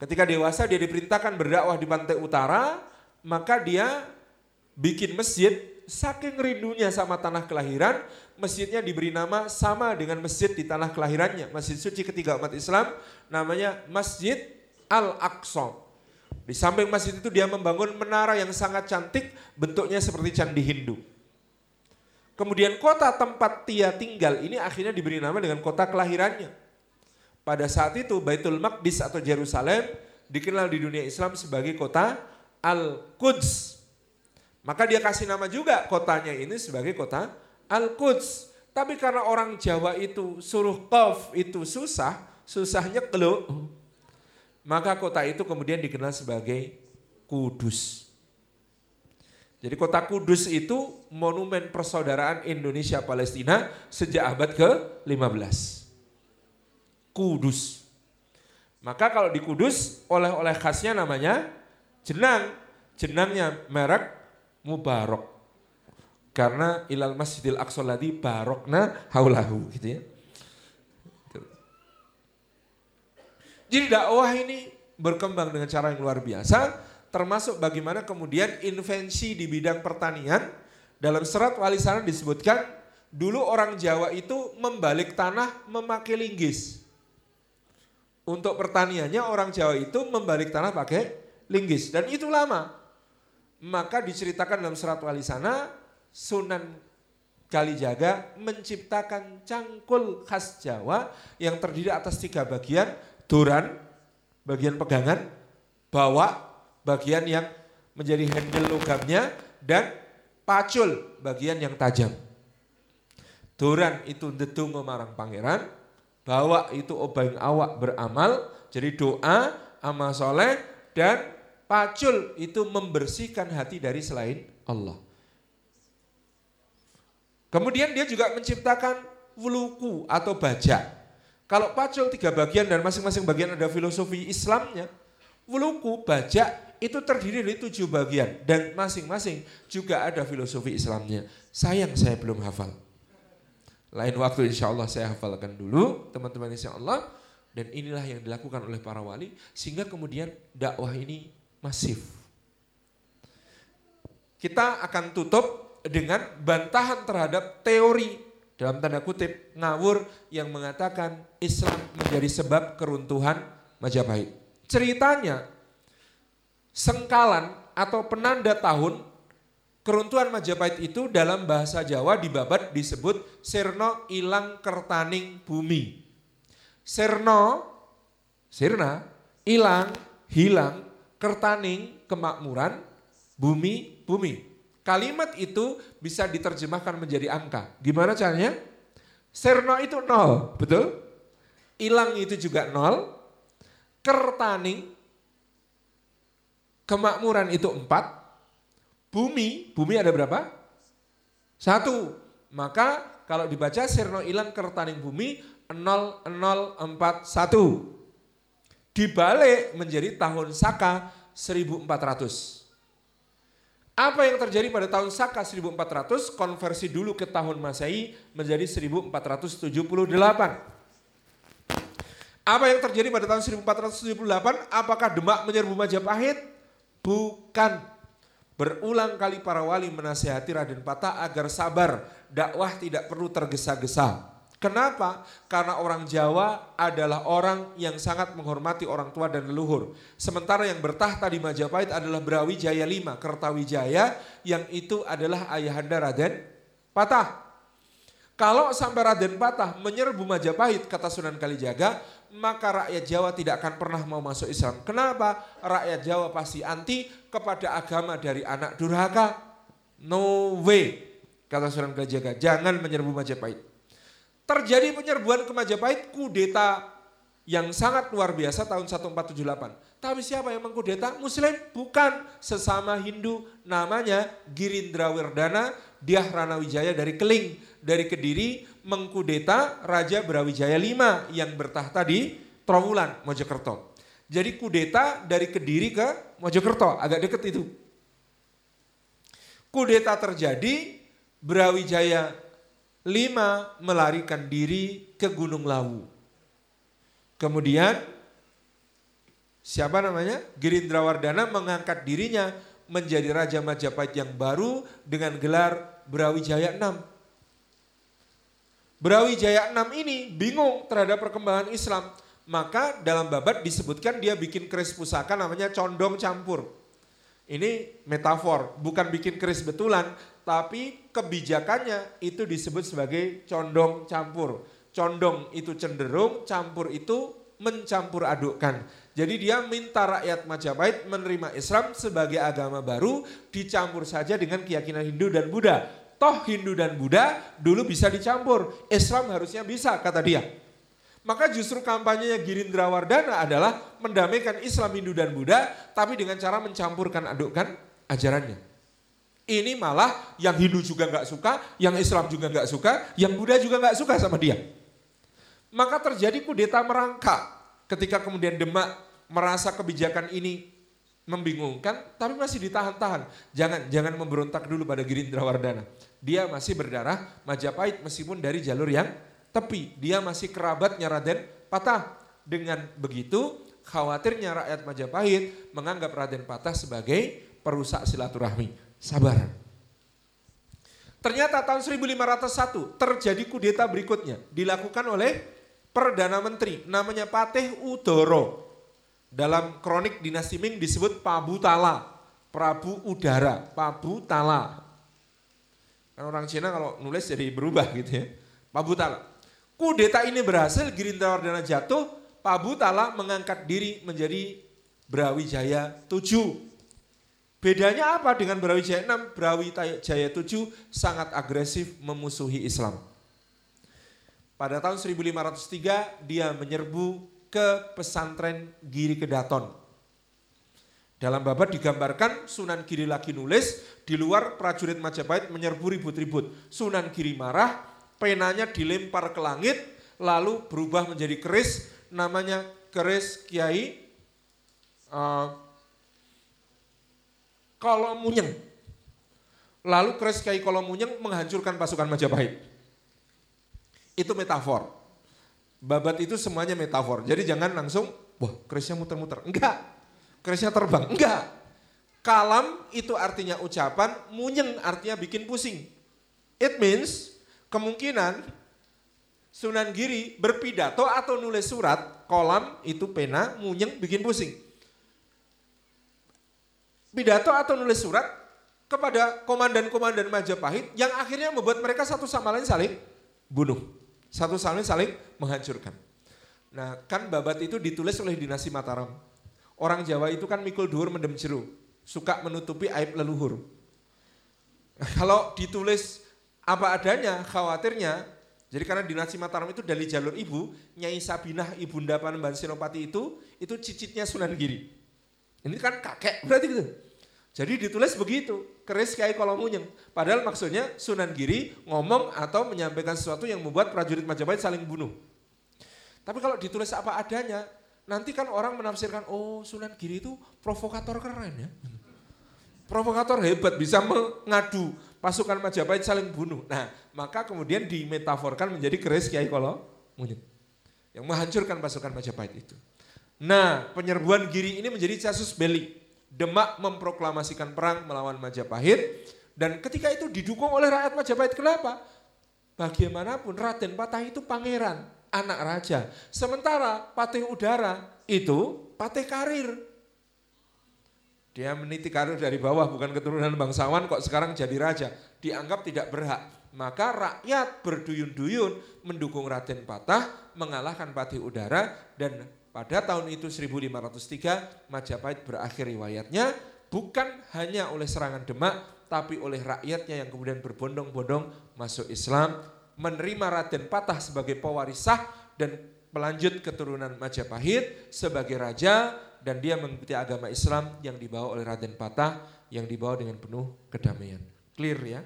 Ketika dewasa dia diperintahkan berdakwah di pantai utara, maka dia bikin masjid saking rindunya sama tanah kelahiran, masjidnya diberi nama sama dengan masjid di tanah kelahirannya. Masjid suci ketiga umat Islam namanya Masjid Al-Aqsa. Di samping masjid itu dia membangun menara yang sangat cantik, bentuknya seperti candi Hindu. Kemudian kota tempat dia tinggal ini akhirnya diberi nama dengan kota kelahirannya. Pada saat itu Baitul Maqdis atau Jerusalem dikenal di dunia Islam sebagai kota Al-Quds. Maka dia kasih nama juga kotanya ini sebagai kota Al-Quds. Tapi karena orang Jawa itu suruh qaf itu susah, susahnya kelu. Maka kota itu kemudian dikenal sebagai Kudus. Jadi kota Kudus itu monumen persaudaraan Indonesia Palestina sejak abad ke-15. Kudus. Maka kalau di Kudus oleh-oleh khasnya namanya jenang. Jenangnya merek Mubarok. Karena ilal masjidil aqsa ladhi barokna haulahu gitu ya. Jadi dakwah ini berkembang dengan cara yang luar biasa termasuk bagaimana kemudian invensi di bidang pertanian dalam serat wali sana disebutkan dulu orang Jawa itu membalik tanah memakai linggis. Untuk pertaniannya orang Jawa itu membalik tanah pakai linggis dan itu lama. Maka diceritakan dalam serat wali sana Sunan Kalijaga menciptakan cangkul khas Jawa yang terdiri atas tiga bagian, duran, bagian pegangan, bawa, bagian yang menjadi handle logamnya dan pacul bagian yang tajam. Duran itu detungo marang pangeran, bawa itu obaing awak beramal, jadi doa, amal soleh, dan pacul itu membersihkan hati dari selain Allah. Kemudian dia juga menciptakan wuluku atau baja. Kalau pacul tiga bagian dan masing-masing bagian ada filosofi Islamnya, wuluku, baja itu terdiri dari tujuh bagian dan masing-masing juga ada filosofi Islamnya. Sayang saya belum hafal. Lain waktu insya Allah saya hafalkan dulu teman-teman insya Allah. Dan inilah yang dilakukan oleh para wali sehingga kemudian dakwah ini masif. Kita akan tutup dengan bantahan terhadap teori dalam tanda kutip ngawur yang mengatakan Islam menjadi sebab keruntuhan Majapahit. Ceritanya sengkalan atau penanda tahun keruntuhan Majapahit itu dalam bahasa Jawa di Babat disebut Sirno ilang kertaning bumi. Sirno, sirna, ilang, hilang, kertaning, kemakmuran, bumi, bumi. Kalimat itu bisa diterjemahkan menjadi angka. Gimana caranya? Serno itu nol, betul? Ilang itu juga nol. Kertaning Kemakmuran itu empat. Bumi, bumi ada berapa? Satu. Maka kalau dibaca Sirno Ilan Kertaning Bumi 0041. Dibalik menjadi tahun Saka 1400. Apa yang terjadi pada tahun Saka 1400 konversi dulu ke tahun Masehi menjadi 1478. Apa yang terjadi pada tahun 1478? Apakah Demak menyerbu Majapahit? Bukan. Berulang kali para wali menasihati Raden Patah agar sabar, dakwah tidak perlu tergesa-gesa. Kenapa? Karena orang Jawa adalah orang yang sangat menghormati orang tua dan leluhur. Sementara yang bertahta di Majapahit adalah Brawijaya V, Kertawijaya yang itu adalah ayahanda Raden Patah. Kalau sampai Raden Patah menyerbu Majapahit, kata Sunan Kalijaga, maka rakyat Jawa tidak akan pernah mau masuk Islam. Kenapa? Rakyat Jawa pasti anti kepada agama dari anak durhaka. No way, kata Sunan Kalijaga. Jangan menyerbu Majapahit. Terjadi penyerbuan ke Majapahit, kudeta yang sangat luar biasa tahun 1478. Tapi siapa yang mengkudeta? Muslim? Bukan. Sesama Hindu namanya Girindra Wirdana Diah Ranawijaya dari Keling. Dari Kediri mengkudeta Raja Brawijaya V yang bertahta di Trawulan, Mojokerto. Jadi kudeta dari Kediri ke Mojokerto, agak dekat itu. Kudeta terjadi, Brawijaya Lima, melarikan diri ke Gunung Lawu. Kemudian siapa namanya? Girindrawardana mengangkat dirinya menjadi Raja Majapahit yang baru dengan gelar Brawijaya VI. Brawijaya VI ini bingung terhadap perkembangan Islam. Maka dalam babat disebutkan dia bikin keris pusaka namanya condong campur. Ini metafor, bukan bikin keris betulan, tapi kebijakannya itu disebut sebagai condong campur. Condong itu cenderung, campur itu mencampur adukkan. Jadi dia minta rakyat Majapahit menerima Islam sebagai agama baru dicampur saja dengan keyakinan Hindu dan Buddha. Toh Hindu dan Buddha dulu bisa dicampur, Islam harusnya bisa kata dia. Maka justru kampanyenya Girindra Wardana adalah mendamaikan Islam, Hindu dan Buddha tapi dengan cara mencampurkan adukkan ajarannya. Ini malah yang Hindu juga nggak suka, yang Islam juga nggak suka, yang Buddha juga nggak suka sama dia. Maka terjadi kudeta merangkak ketika kemudian Demak merasa kebijakan ini membingungkan, tapi masih ditahan-tahan. Jangan jangan memberontak dulu pada Girindra Wardana. Dia masih berdarah Majapahit meskipun dari jalur yang tepi. Dia masih kerabatnya Raden Patah. Dengan begitu, khawatirnya rakyat Majapahit menganggap Raden Patah sebagai perusak silaturahmi. Sabar. Ternyata tahun 1501 terjadi kudeta berikutnya dilakukan oleh Perdana Menteri namanya Patih Udoro dalam kronik dinasti Ming disebut Pabutala, Prabu Udara, Pabutala. Kan orang Cina kalau nulis jadi berubah gitu ya. Pabutala. Kudeta ini berhasil, Girindrawardana jatuh, Pabutala mengangkat diri menjadi Brawijaya 7. Bedanya apa dengan Brawijaya 6? Brawijaya 7 sangat agresif memusuhi Islam. Pada tahun 1503 dia menyerbu ke pesantren Giri Kedaton. Dalam babat digambarkan Sunan Giri lagi nulis, di luar prajurit Majapahit menyerbu ribut-ribut. Sunan Giri marah, penanya dilempar ke langit, lalu berubah menjadi keris, namanya keris Kiai uh, Kolomunyeng. Lalu keris Kiai Kolomunyeng menghancurkan pasukan Majapahit. Itu metafor. Babat itu semuanya metafor. Jadi jangan langsung, wah kerisnya muter-muter. Enggak. Kerisnya terbang. Enggak. Kalam itu artinya ucapan, munyeng artinya bikin pusing. It means kemungkinan Sunan Giri berpidato atau nulis surat, kolam itu pena, munyeng bikin pusing. Pidato atau nulis surat kepada komandan-komandan Majapahit yang akhirnya membuat mereka satu sama lain saling bunuh. Satu sama lain saling menghancurkan. Nah kan babat itu ditulis oleh dinasti Mataram. Orang Jawa itu kan mikul dur mendem jeru. Suka menutupi aib leluhur. Kalau ditulis apa adanya khawatirnya jadi karena dinasti Mataram itu dari jalur ibu, Nyai Sabinah Ibunda Panembahan Senopati itu, itu cicitnya Sunan Giri. Ini kan kakek berarti gitu. Jadi ditulis begitu, keris kayak kolomunyeng. Padahal maksudnya Sunan Giri ngomong atau menyampaikan sesuatu yang membuat prajurit Majapahit saling bunuh. Tapi kalau ditulis apa adanya, nanti kan orang menafsirkan, oh Sunan Giri itu provokator keren ya. Provokator hebat, bisa mengadu pasukan Majapahit saling bunuh. Nah, maka kemudian dimetaforkan menjadi keris Kiai Kolomunyeng. Yang menghancurkan pasukan Majapahit itu. Nah, penyerbuan Giri ini menjadi casus belli Demak memproklamasikan perang melawan Majapahit dan ketika itu didukung oleh rakyat Majapahit. Kenapa? Bagaimanapun Raden Patah itu pangeran, anak raja. Sementara Patih Udara itu Patih Karir. Dia meniti karir dari bawah bukan keturunan bangsawan kok sekarang jadi raja. Dianggap tidak berhak. Maka rakyat berduyun-duyun mendukung Raden Patah mengalahkan Patih Udara dan pada tahun itu 1503 Majapahit berakhir riwayatnya bukan hanya oleh serangan Demak tapi oleh rakyatnya yang kemudian berbondong-bondong masuk Islam, menerima Raden Patah sebagai pewaris sah dan melanjut keturunan Majapahit sebagai raja dan dia mengikuti agama Islam yang dibawa oleh Raden Patah yang dibawa dengan penuh kedamaian. Clear ya?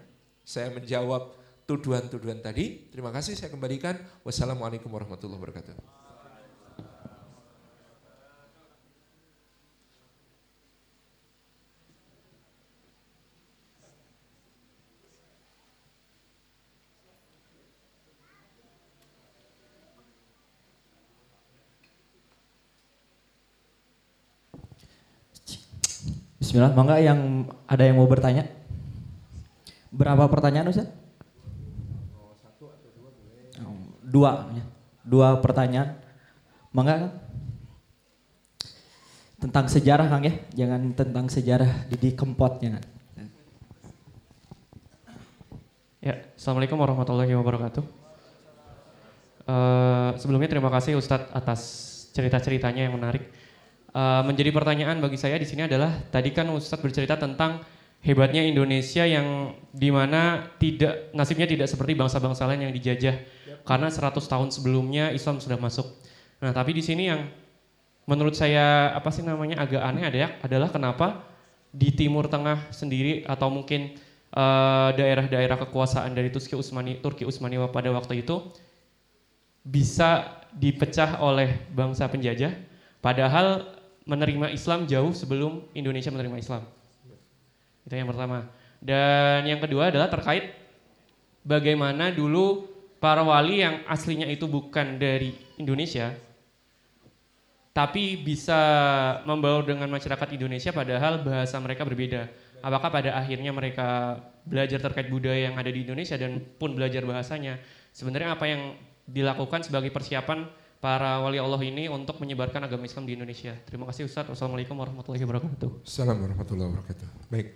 Saya menjawab tuduhan-tuduhan tadi. Terima kasih saya kembalikan. Wassalamualaikum warahmatullahi wabarakatuh. Bismillah, mangga yang ada yang mau bertanya? Berapa pertanyaan Ustaz? Dua, ya. dua pertanyaan. Mangga kan? Tentang sejarah Kang ya, jangan tentang sejarah Didi Kempot jangan. Ya, Assalamualaikum warahmatullahi wabarakatuh. Uh, sebelumnya terima kasih Ustadz atas cerita-ceritanya yang menarik. Uh, menjadi pertanyaan bagi saya di sini adalah tadi kan Ustadz bercerita tentang hebatnya Indonesia yang di mana tidak nasibnya tidak seperti bangsa-bangsa lain yang dijajah yep. karena 100 tahun sebelumnya Islam sudah masuk. Nah tapi di sini yang menurut saya apa sih namanya agak aneh ada adalah kenapa di Timur Tengah sendiri atau mungkin Eh, daerah-daerah kekuasaan dari Turki Utsmani Turki Utsmani pada waktu itu bisa dipecah oleh bangsa penjajah padahal menerima Islam jauh sebelum Indonesia menerima Islam. Itu yang pertama. Dan yang kedua adalah terkait bagaimana dulu para wali yang aslinya itu bukan dari Indonesia tapi bisa membaur dengan masyarakat Indonesia padahal bahasa mereka berbeda apakah pada akhirnya mereka belajar terkait budaya yang ada di Indonesia dan pun belajar bahasanya sebenarnya apa yang dilakukan sebagai persiapan para wali Allah ini untuk menyebarkan agama Islam di Indonesia. Terima kasih Ustaz. Wassalamualaikum warahmatullahi wabarakatuh. Assalamualaikum warahmatullahi wabarakatuh. Baik.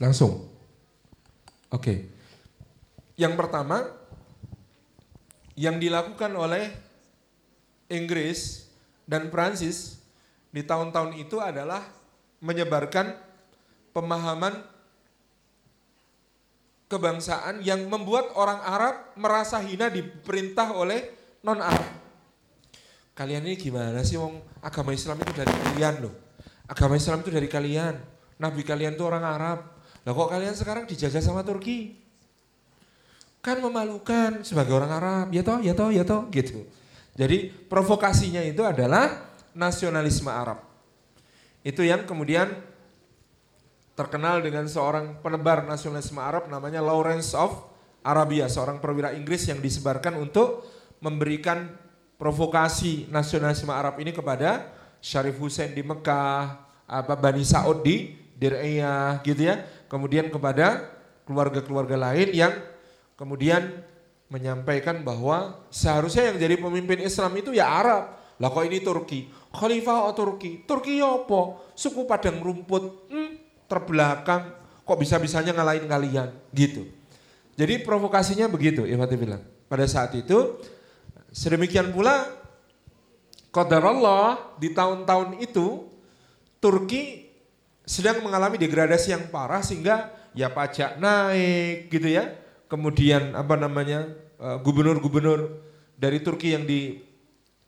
Langsung. Oke. Okay. Yang pertama yang dilakukan oleh Inggris dan Prancis di tahun-tahun itu adalah menyebarkan pemahaman kebangsaan yang membuat orang Arab merasa hina diperintah oleh non Arab. Kalian ini gimana sih wong agama Islam itu dari kalian loh. Agama Islam itu dari kalian. Nabi kalian itu orang Arab. Lah kok kalian sekarang dijajah sama Turki? Kan memalukan sebagai orang Arab. Ya toh, ya toh, ya toh gitu. Jadi provokasinya itu adalah nasionalisme Arab. Itu yang kemudian terkenal dengan seorang penebar nasionalisme Arab namanya Lawrence of Arabia, seorang perwira Inggris yang disebarkan untuk memberikan provokasi nasionalisme Arab ini kepada Syarif Hussein di Mekah, apa Bani Saud di Dir'iyah gitu ya. Kemudian kepada keluarga-keluarga lain yang kemudian menyampaikan bahwa seharusnya yang jadi pemimpin Islam itu ya Arab. Lah kok ini Turki? Khalifah oh Turki. Turki ya apa? Suku padang rumput. Hmm, terbelakang. Kok bisa-bisanya ngalahin kalian? Gitu. Jadi provokasinya begitu, Ifati bilang. Pada saat itu, sedemikian pula Qadar Allah di tahun-tahun itu, Turki sedang mengalami degradasi yang parah sehingga ya pajak naik gitu ya. Kemudian apa namanya eh, gubernur-gubernur dari Turki yang di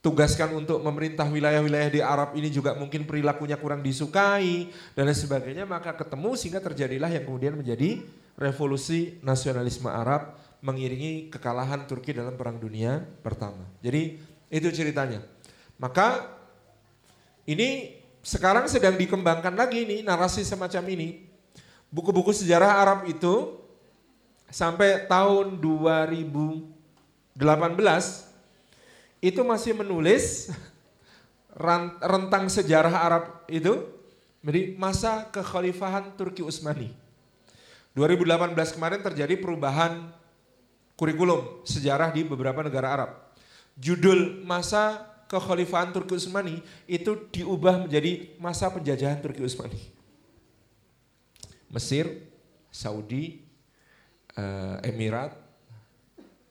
tugaskan untuk memerintah wilayah-wilayah di Arab ini juga mungkin perilakunya kurang disukai dan lain sebagainya maka ketemu sehingga terjadilah yang kemudian menjadi revolusi nasionalisme Arab mengiringi kekalahan Turki dalam perang dunia pertama. Jadi itu ceritanya. Maka ini sekarang sedang dikembangkan lagi nih narasi semacam ini. Buku-buku sejarah Arab itu sampai tahun 2018 itu masih menulis rentang sejarah Arab itu jadi masa kekhalifahan Turki Utsmani. 2018 kemarin terjadi perubahan kurikulum sejarah di beberapa negara Arab. Judul masa kekhalifahan Turki Utsmani itu diubah menjadi masa penjajahan Turki Utsmani. Mesir, Saudi, eh, Emirat,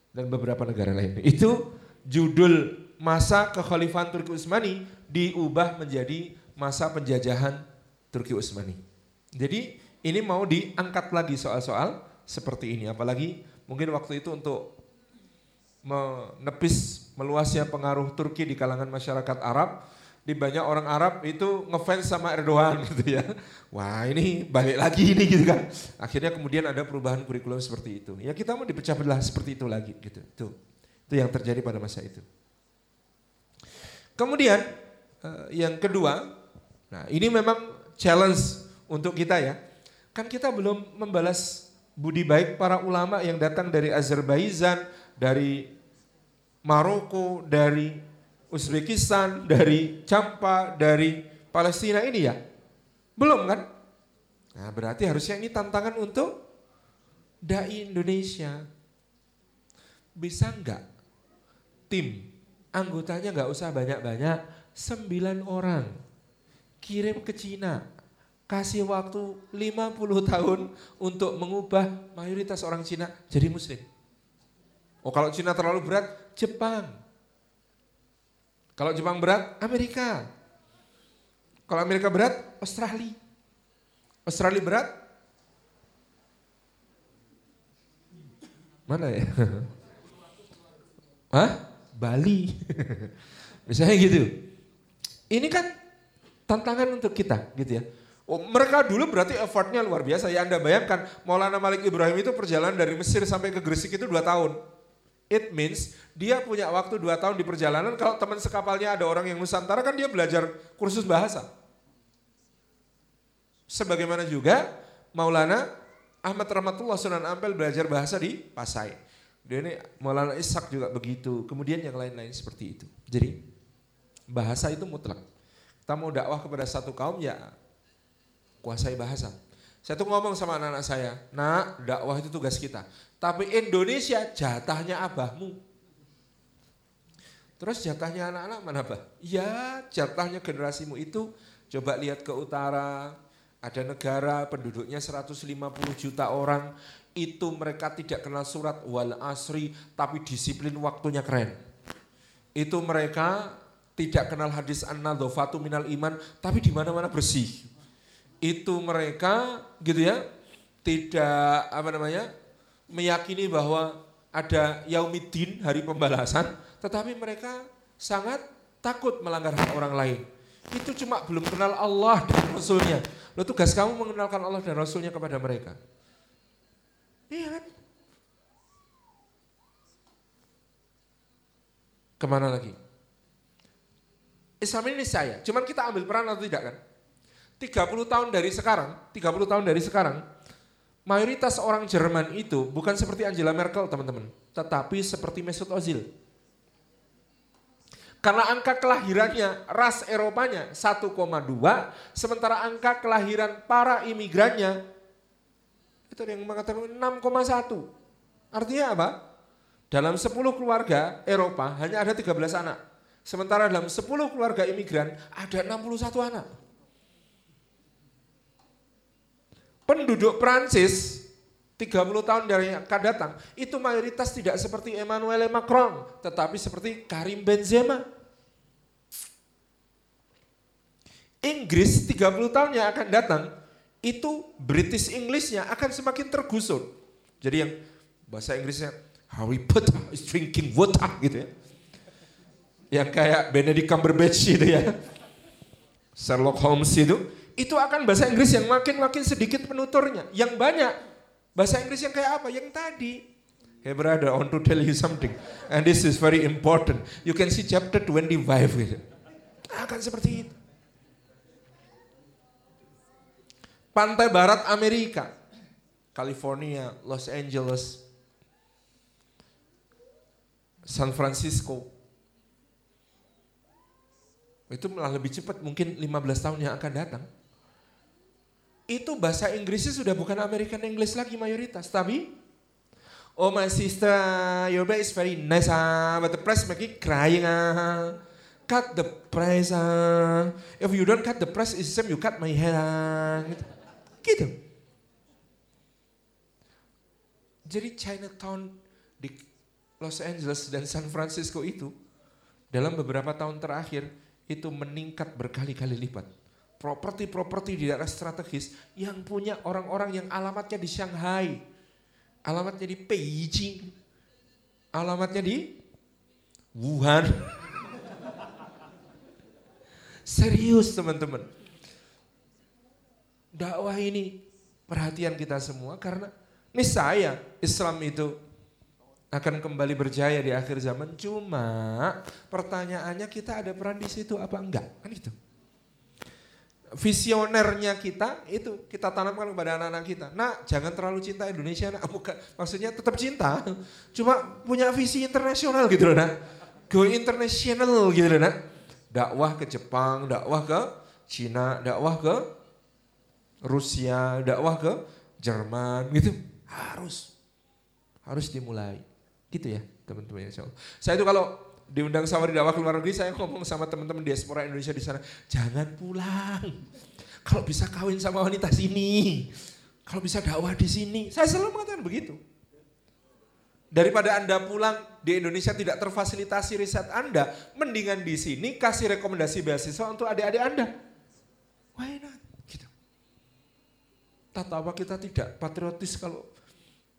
dan beberapa negara lain. Itu judul masa kekhalifahan Turki Utsmani diubah menjadi masa penjajahan Turki Utsmani. Jadi ini mau diangkat lagi soal-soal seperti ini. Apalagi mungkin waktu itu untuk menepis meluasnya pengaruh Turki di kalangan masyarakat Arab, di banyak orang Arab itu ngefans sama Erdogan gitu ya. Wah ini balik lagi ini gitu kan. Akhirnya kemudian ada perubahan kurikulum seperti itu. Ya kita mau dipecah belah seperti itu lagi gitu. Tuh. Itu yang terjadi pada masa itu. Kemudian eh, yang kedua, nah ini memang challenge untuk kita ya. Kan kita belum membalas budi baik para ulama yang datang dari Azerbaijan, dari Maroko, dari Uzbekistan, dari Campa, dari Palestina ini ya. Belum kan? Nah berarti harusnya ini tantangan untuk dai Indonesia. Bisa enggak tim anggotanya enggak usah banyak-banyak, sembilan orang kirim ke Cina, kasih waktu 50 tahun untuk mengubah mayoritas orang Cina jadi muslim. Oh kalau Cina terlalu berat, Jepang. Kalau Jepang berat, Amerika. Kalau Amerika berat, Australia. Australia berat? Mana ya? Hah? Bali. Misalnya gitu. Ini kan tantangan untuk kita gitu ya. Oh, mereka dulu berarti effortnya luar biasa. Ya Anda bayangkan Maulana Malik Ibrahim itu perjalanan dari Mesir sampai ke Gresik itu dua tahun. It means dia punya waktu dua tahun di perjalanan. Kalau teman sekapalnya ada orang yang Nusantara kan dia belajar kursus bahasa. Sebagaimana juga Maulana Ahmad Rahmatullah Sunan Ampel belajar bahasa di Pasai. Dia ini Maulana Ishak juga begitu. Kemudian yang lain-lain seperti itu. Jadi bahasa itu mutlak. Kita mau dakwah kepada satu kaum ya kuasai bahasa. Saya tuh ngomong sama anak-anak saya, nak dakwah itu tugas kita. Tapi Indonesia jatahnya abahmu. Terus jatahnya anak-anak mana bah? Ya jatahnya generasimu itu coba lihat ke utara, ada negara penduduknya 150 juta orang, itu mereka tidak kenal surat wal asri tapi disiplin waktunya keren. Itu mereka tidak kenal hadis an-nadhafatu minal iman tapi di mana-mana bersih. Itu mereka gitu ya, tidak apa namanya? meyakini bahwa ada yaumiddin, hari pembalasan, tetapi mereka sangat takut melanggar hak orang lain. Itu cuma belum kenal Allah dan Rasulnya. Lo tugas kamu mengenalkan Allah dan Rasulnya kepada mereka. Iya kan? Ke mana lagi? Islam ini saya, cuman kita ambil peran atau tidak kan? 30 tahun dari sekarang, 30 tahun dari sekarang, mayoritas orang Jerman itu bukan seperti Angela Merkel teman-teman, tetapi seperti Mesut Ozil. Karena angka kelahirannya ras Eropanya 1,2, sementara angka kelahiran para imigrannya itu yang mengatakan 6,1. Artinya apa? Dalam 10 keluarga Eropa hanya ada 13 anak. Sementara dalam 10 keluarga imigran ada 61 anak. Penduduk Prancis 30 tahun dari akan datang itu mayoritas tidak seperti Emmanuel Macron tetapi seperti Karim Benzema. Inggris 30 tahun yang akan datang itu British Englishnya akan semakin tergusur. Jadi yang bahasa Inggrisnya Harry Potter is drinking water gitu ya. Yang kayak Benedict Cumberbatch gitu ya. Sherlock Holmes itu itu akan bahasa Inggris yang makin-makin sedikit penuturnya. Yang banyak bahasa Inggris yang kayak apa? Yang tadi. Hey brother, I want to tell you something. And this is very important. You can see chapter 25 gitu. Akan seperti itu. Pantai barat Amerika. California, Los Angeles, San Francisco. Itu malah lebih cepat, mungkin 15 tahun yang akan datang itu bahasa Inggrisnya sudah bukan American English lagi mayoritas, tapi Oh my sister, your bed is very nice, ah, but the price make it crying. Ah. Cut the price. Ah. If you don't cut the price, it's the same you cut my hair. Ah. Gitu. Jadi Chinatown di Los Angeles dan San Francisco itu dalam beberapa tahun terakhir itu meningkat berkali-kali lipat properti-properti di daerah strategis yang punya orang-orang yang alamatnya di Shanghai, alamatnya di Beijing, alamatnya di Wuhan. Serius teman-teman. Dakwah ini perhatian kita semua karena ini saya Islam itu akan kembali berjaya di akhir zaman. Cuma pertanyaannya kita ada peran di situ apa enggak? Kan itu visionernya kita itu kita tanamkan kepada anak-anak kita. Nah, jangan terlalu cinta Indonesia, nah, bukan maksudnya tetap cinta, cuma punya visi internasional gitu loh, nah. Go international gitu loh, nah. Dakwah ke Jepang, dakwah ke Cina, dakwah ke Rusia, dakwah ke Jerman gitu. Harus. Harus dimulai. Gitu ya teman-teman. Saya itu kalau diundang sama di dakwah ke luar negeri, saya ngomong sama teman-teman diaspora Indonesia di sana, jangan pulang. Kalau bisa kawin sama wanita sini, kalau bisa dakwah di sini, saya selalu mengatakan begitu. Daripada Anda pulang di Indonesia tidak terfasilitasi riset Anda, mendingan di sini kasih rekomendasi beasiswa untuk adik-adik Anda. Why not? Gitu. Tata apa kita tidak patriotis kalau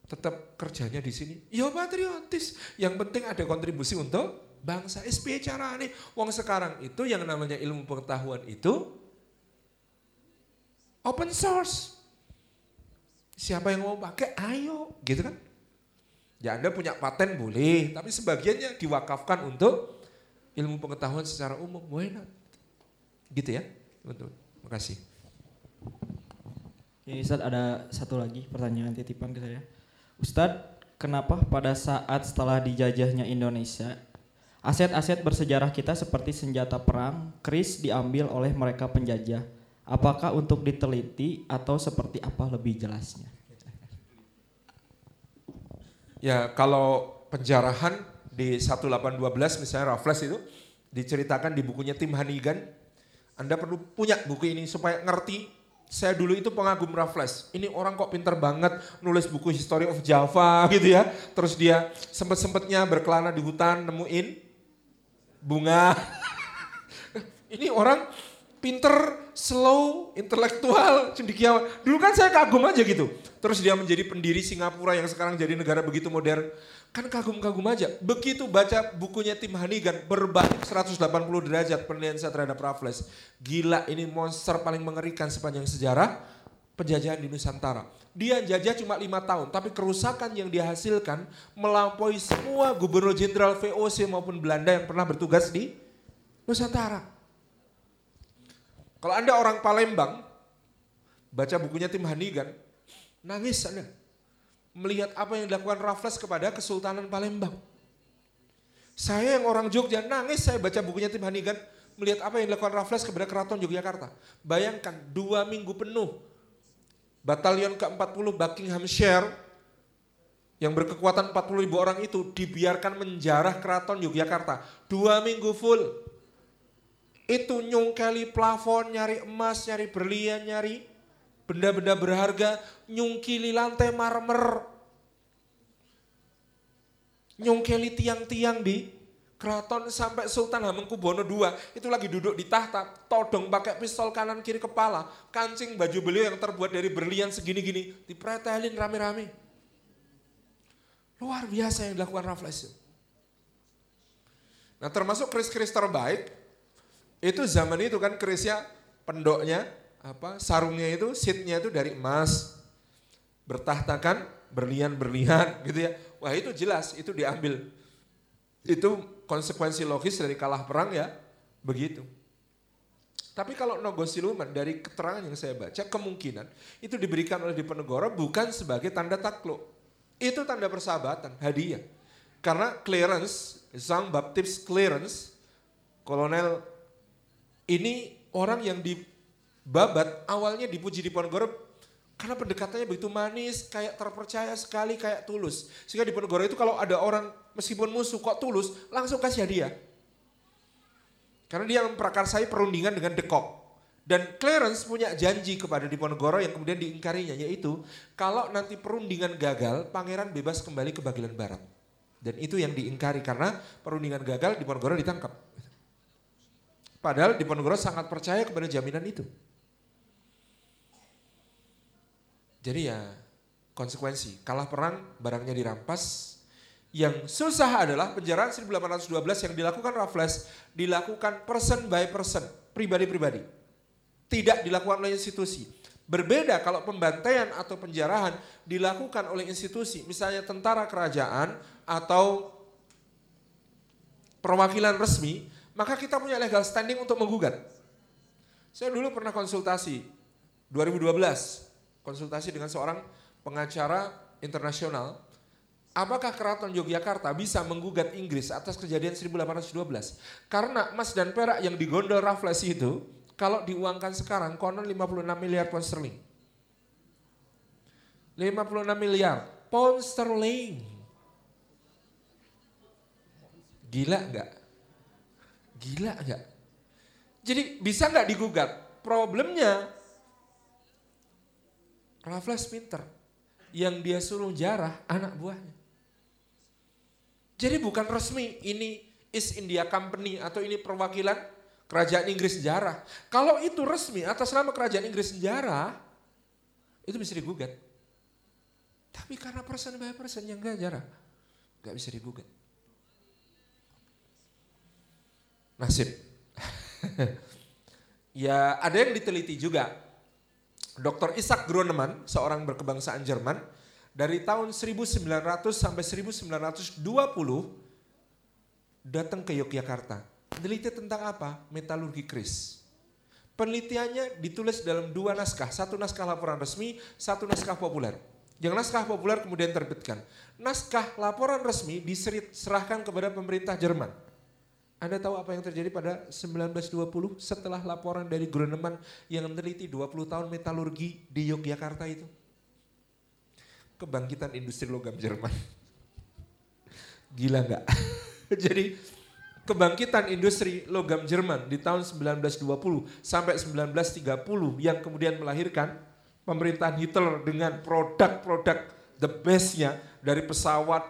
tetap kerjanya di sini? Ya patriotis. Yang penting ada kontribusi untuk bangsa. SPY cara nih. Wong sekarang itu yang namanya ilmu pengetahuan itu open source. Siapa yang mau pakai, ayo, gitu kan? Ya Anda punya paten boleh, tapi sebagiannya diwakafkan untuk ilmu pengetahuan secara umum. Buena. Gitu ya, teman-teman. Makasih. Ini Ustadz ada satu lagi pertanyaan titipan ke saya. Ustadz, kenapa pada saat setelah dijajahnya Indonesia, aset-aset bersejarah kita seperti senjata perang, keris diambil oleh mereka penjajah? Apakah untuk diteliti atau seperti apa lebih jelasnya? Ya kalau penjarahan di 1812 misalnya Raffles itu diceritakan di bukunya Tim Hanigan. Anda perlu punya buku ini supaya ngerti. Saya dulu itu pengagum Raffles. Ini orang kok pinter banget nulis buku History of Java gitu ya. Terus dia sempet-sempetnya berkelana di hutan nemuin bunga. ini orang pinter, slow, intelektual, cendikiawan. Dulu kan saya kagum aja gitu. Terus dia menjadi pendiri Singapura yang sekarang jadi negara begitu modern. Kan kagum-kagum aja. Begitu baca bukunya Tim Hanigan, berbalik 180 derajat penilaian saya terhadap Raffles. Gila ini monster paling mengerikan sepanjang sejarah penjajahan di Nusantara. Dia jajah cuma lima tahun, tapi kerusakan yang dihasilkan melampaui semua gubernur jenderal VOC maupun Belanda yang pernah bertugas di Nusantara. Kalau Anda orang Palembang, baca bukunya Tim Hanigan, nangis Anda. Melihat apa yang dilakukan Raffles kepada Kesultanan Palembang. Saya yang orang Jogja nangis saya baca bukunya Tim Hanigan, melihat apa yang dilakukan Raffles kepada Keraton Yogyakarta. Bayangkan dua minggu penuh, batalion ke-40 Buckinghamshire yang berkekuatan 40 ribu orang itu dibiarkan menjarah Keraton Yogyakarta. Dua minggu full. Itu nyungkeli plafon, nyari emas, nyari berlian, nyari benda-benda berharga, nyungkili lantai marmer, nyungkeli tiang-tiang di keraton sampai Sultan Hamengkubuwono II itu lagi duduk di tahta, todong pakai pistol kanan kiri kepala, kancing baju beliau yang terbuat dari berlian segini-gini, dipretelin rame-rame. Luar biasa yang dilakukan Raffles. Nah termasuk keris-keris terbaik, itu zaman itu kan kerisnya, pendoknya, apa sarungnya itu seatnya itu dari emas bertahtakan berlian-berlian gitu ya wah itu jelas itu diambil itu konsekuensi logis dari kalah perang ya begitu. Tapi kalau Nogo Siluman dari keterangan yang saya baca kemungkinan itu diberikan oleh Diponegoro bukan sebagai tanda takluk. Itu tanda persahabatan hadiah. Karena clearance Jean Baptiste clearance kolonel ini orang yang di Babat awalnya dipuji di Ponegoro karena pendekatannya begitu manis, kayak terpercaya sekali, kayak tulus. Sehingga di Ponegoro itu kalau ada orang meskipun musuh kok tulus, langsung kasih hadiah. Karena dia memprakarsai perundingan dengan dekok. Dan Clarence punya janji kepada Diponegoro yang kemudian diingkarinya yaitu kalau nanti perundingan gagal, pangeran bebas kembali ke bagian barat. Dan itu yang diingkari karena perundingan gagal Diponegoro ditangkap. Padahal Diponegoro sangat percaya kepada jaminan itu. Jadi ya konsekuensi, kalah perang barangnya dirampas. Yang susah adalah penjaraan 1812 yang dilakukan Raffles dilakukan person by person, pribadi-pribadi. Tidak dilakukan oleh institusi. Berbeda kalau pembantaian atau penjarahan dilakukan oleh institusi, misalnya tentara kerajaan atau perwakilan resmi, maka kita punya legal standing untuk menggugat. Saya dulu pernah konsultasi 2012 konsultasi dengan seorang pengacara internasional, apakah keraton Yogyakarta bisa menggugat Inggris atas kejadian 1812? Karena emas dan perak yang digondol Raffles itu, kalau diuangkan sekarang konon 56 miliar pound sterling. 56 miliar pound sterling. Gila nggak? Gila nggak? Jadi bisa nggak digugat? Problemnya Raffles pinter. Yang dia suruh jarah anak buahnya. Jadi bukan resmi ini East India Company atau ini perwakilan kerajaan Inggris sejarah. Kalau itu resmi atas nama kerajaan Inggris sejarah, itu bisa digugat. Tapi karena person by person yang gak jarah, gak bisa digugat. Nasib. ya ada yang diteliti juga. Dr. Isaac Groneman, seorang berkebangsaan Jerman, dari tahun 1900 sampai 1920 datang ke Yogyakarta. Meneliti tentang apa? Metalurgi keris. Penelitiannya ditulis dalam dua naskah, satu naskah laporan resmi, satu naskah populer. Yang naskah populer kemudian terbitkan. Naskah laporan resmi diserahkan kepada pemerintah Jerman. Anda tahu apa yang terjadi pada 1920 setelah laporan dari Groneman yang meneliti 20 tahun metalurgi di Yogyakarta itu? Kebangkitan industri logam Jerman. Gila nggak? Jadi kebangkitan industri logam Jerman di tahun 1920 sampai 1930 yang kemudian melahirkan pemerintahan Hitler dengan produk-produk the bestnya dari pesawat,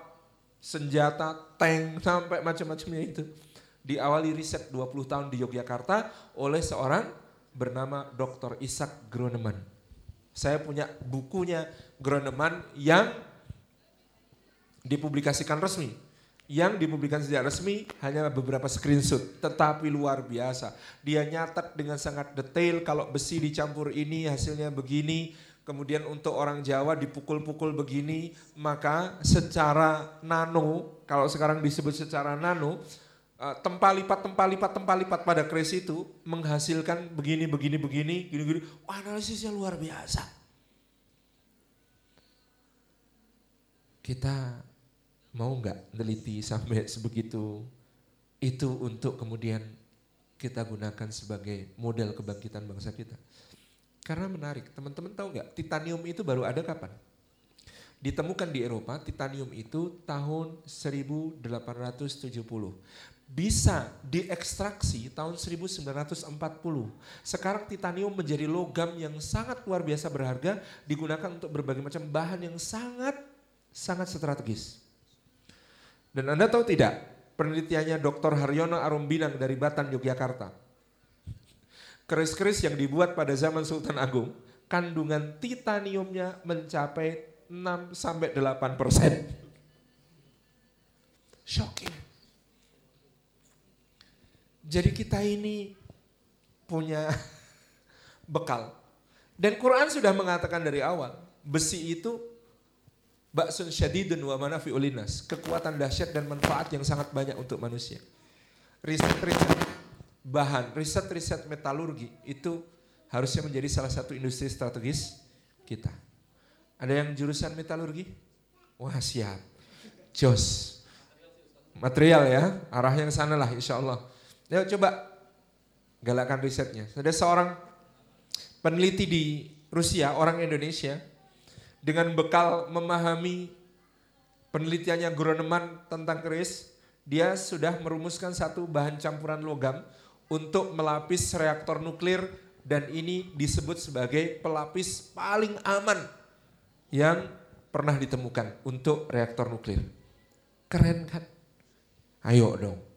senjata, tank sampai macam-macamnya itu diawali riset 20 tahun di Yogyakarta oleh seorang bernama Dr. Isaac Groneman. Saya punya bukunya Groneman yang dipublikasikan resmi. Yang dipublikasikan secara resmi hanya beberapa screenshot, tetapi luar biasa. Dia nyatat dengan sangat detail kalau besi dicampur ini hasilnya begini, kemudian untuk orang Jawa dipukul-pukul begini, maka secara nano, kalau sekarang disebut secara nano, uh, tempa lipat tempa lipat tempa lipat pada keris itu menghasilkan begini begini begini gini gini. Wah, analisisnya luar biasa. Kita mau nggak neliti sampai sebegitu? Itu untuk kemudian kita gunakan sebagai model kebangkitan bangsa kita. Karena menarik teman-teman tahu nggak titanium itu baru ada kapan? Ditemukan di Eropa titanium itu tahun 1870 bisa diekstraksi tahun 1940. Sekarang titanium menjadi logam yang sangat luar biasa berharga digunakan untuk berbagai macam bahan yang sangat sangat strategis. Dan Anda tahu tidak, penelitiannya Dr. Haryono Arumbinang dari Batan, Yogyakarta. Keris-keris yang dibuat pada zaman Sultan Agung, kandungan titaniumnya mencapai 6 sampai 8 persen. Shocking. Jadi kita ini punya bekal. Dan Quran sudah mengatakan dari awal, besi itu baksun syadidun wa manafi ulinas, kekuatan dahsyat dan manfaat yang sangat banyak untuk manusia. Riset-riset bahan, riset-riset metalurgi itu harusnya menjadi salah satu industri strategis kita. Ada yang jurusan metalurgi? Wah siap, jos. Material ya, arahnya ke sana lah insya Allah. Yuk coba galakan risetnya. Ada seorang peneliti di Rusia, orang Indonesia, dengan bekal memahami penelitiannya Groneman tentang keris, dia sudah merumuskan satu bahan campuran logam untuk melapis reaktor nuklir dan ini disebut sebagai pelapis paling aman yang pernah ditemukan untuk reaktor nuklir. Keren kan? Ayo dong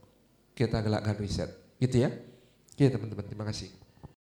kita gelakkan riset. Gitu ya. Oke teman-teman, terima kasih.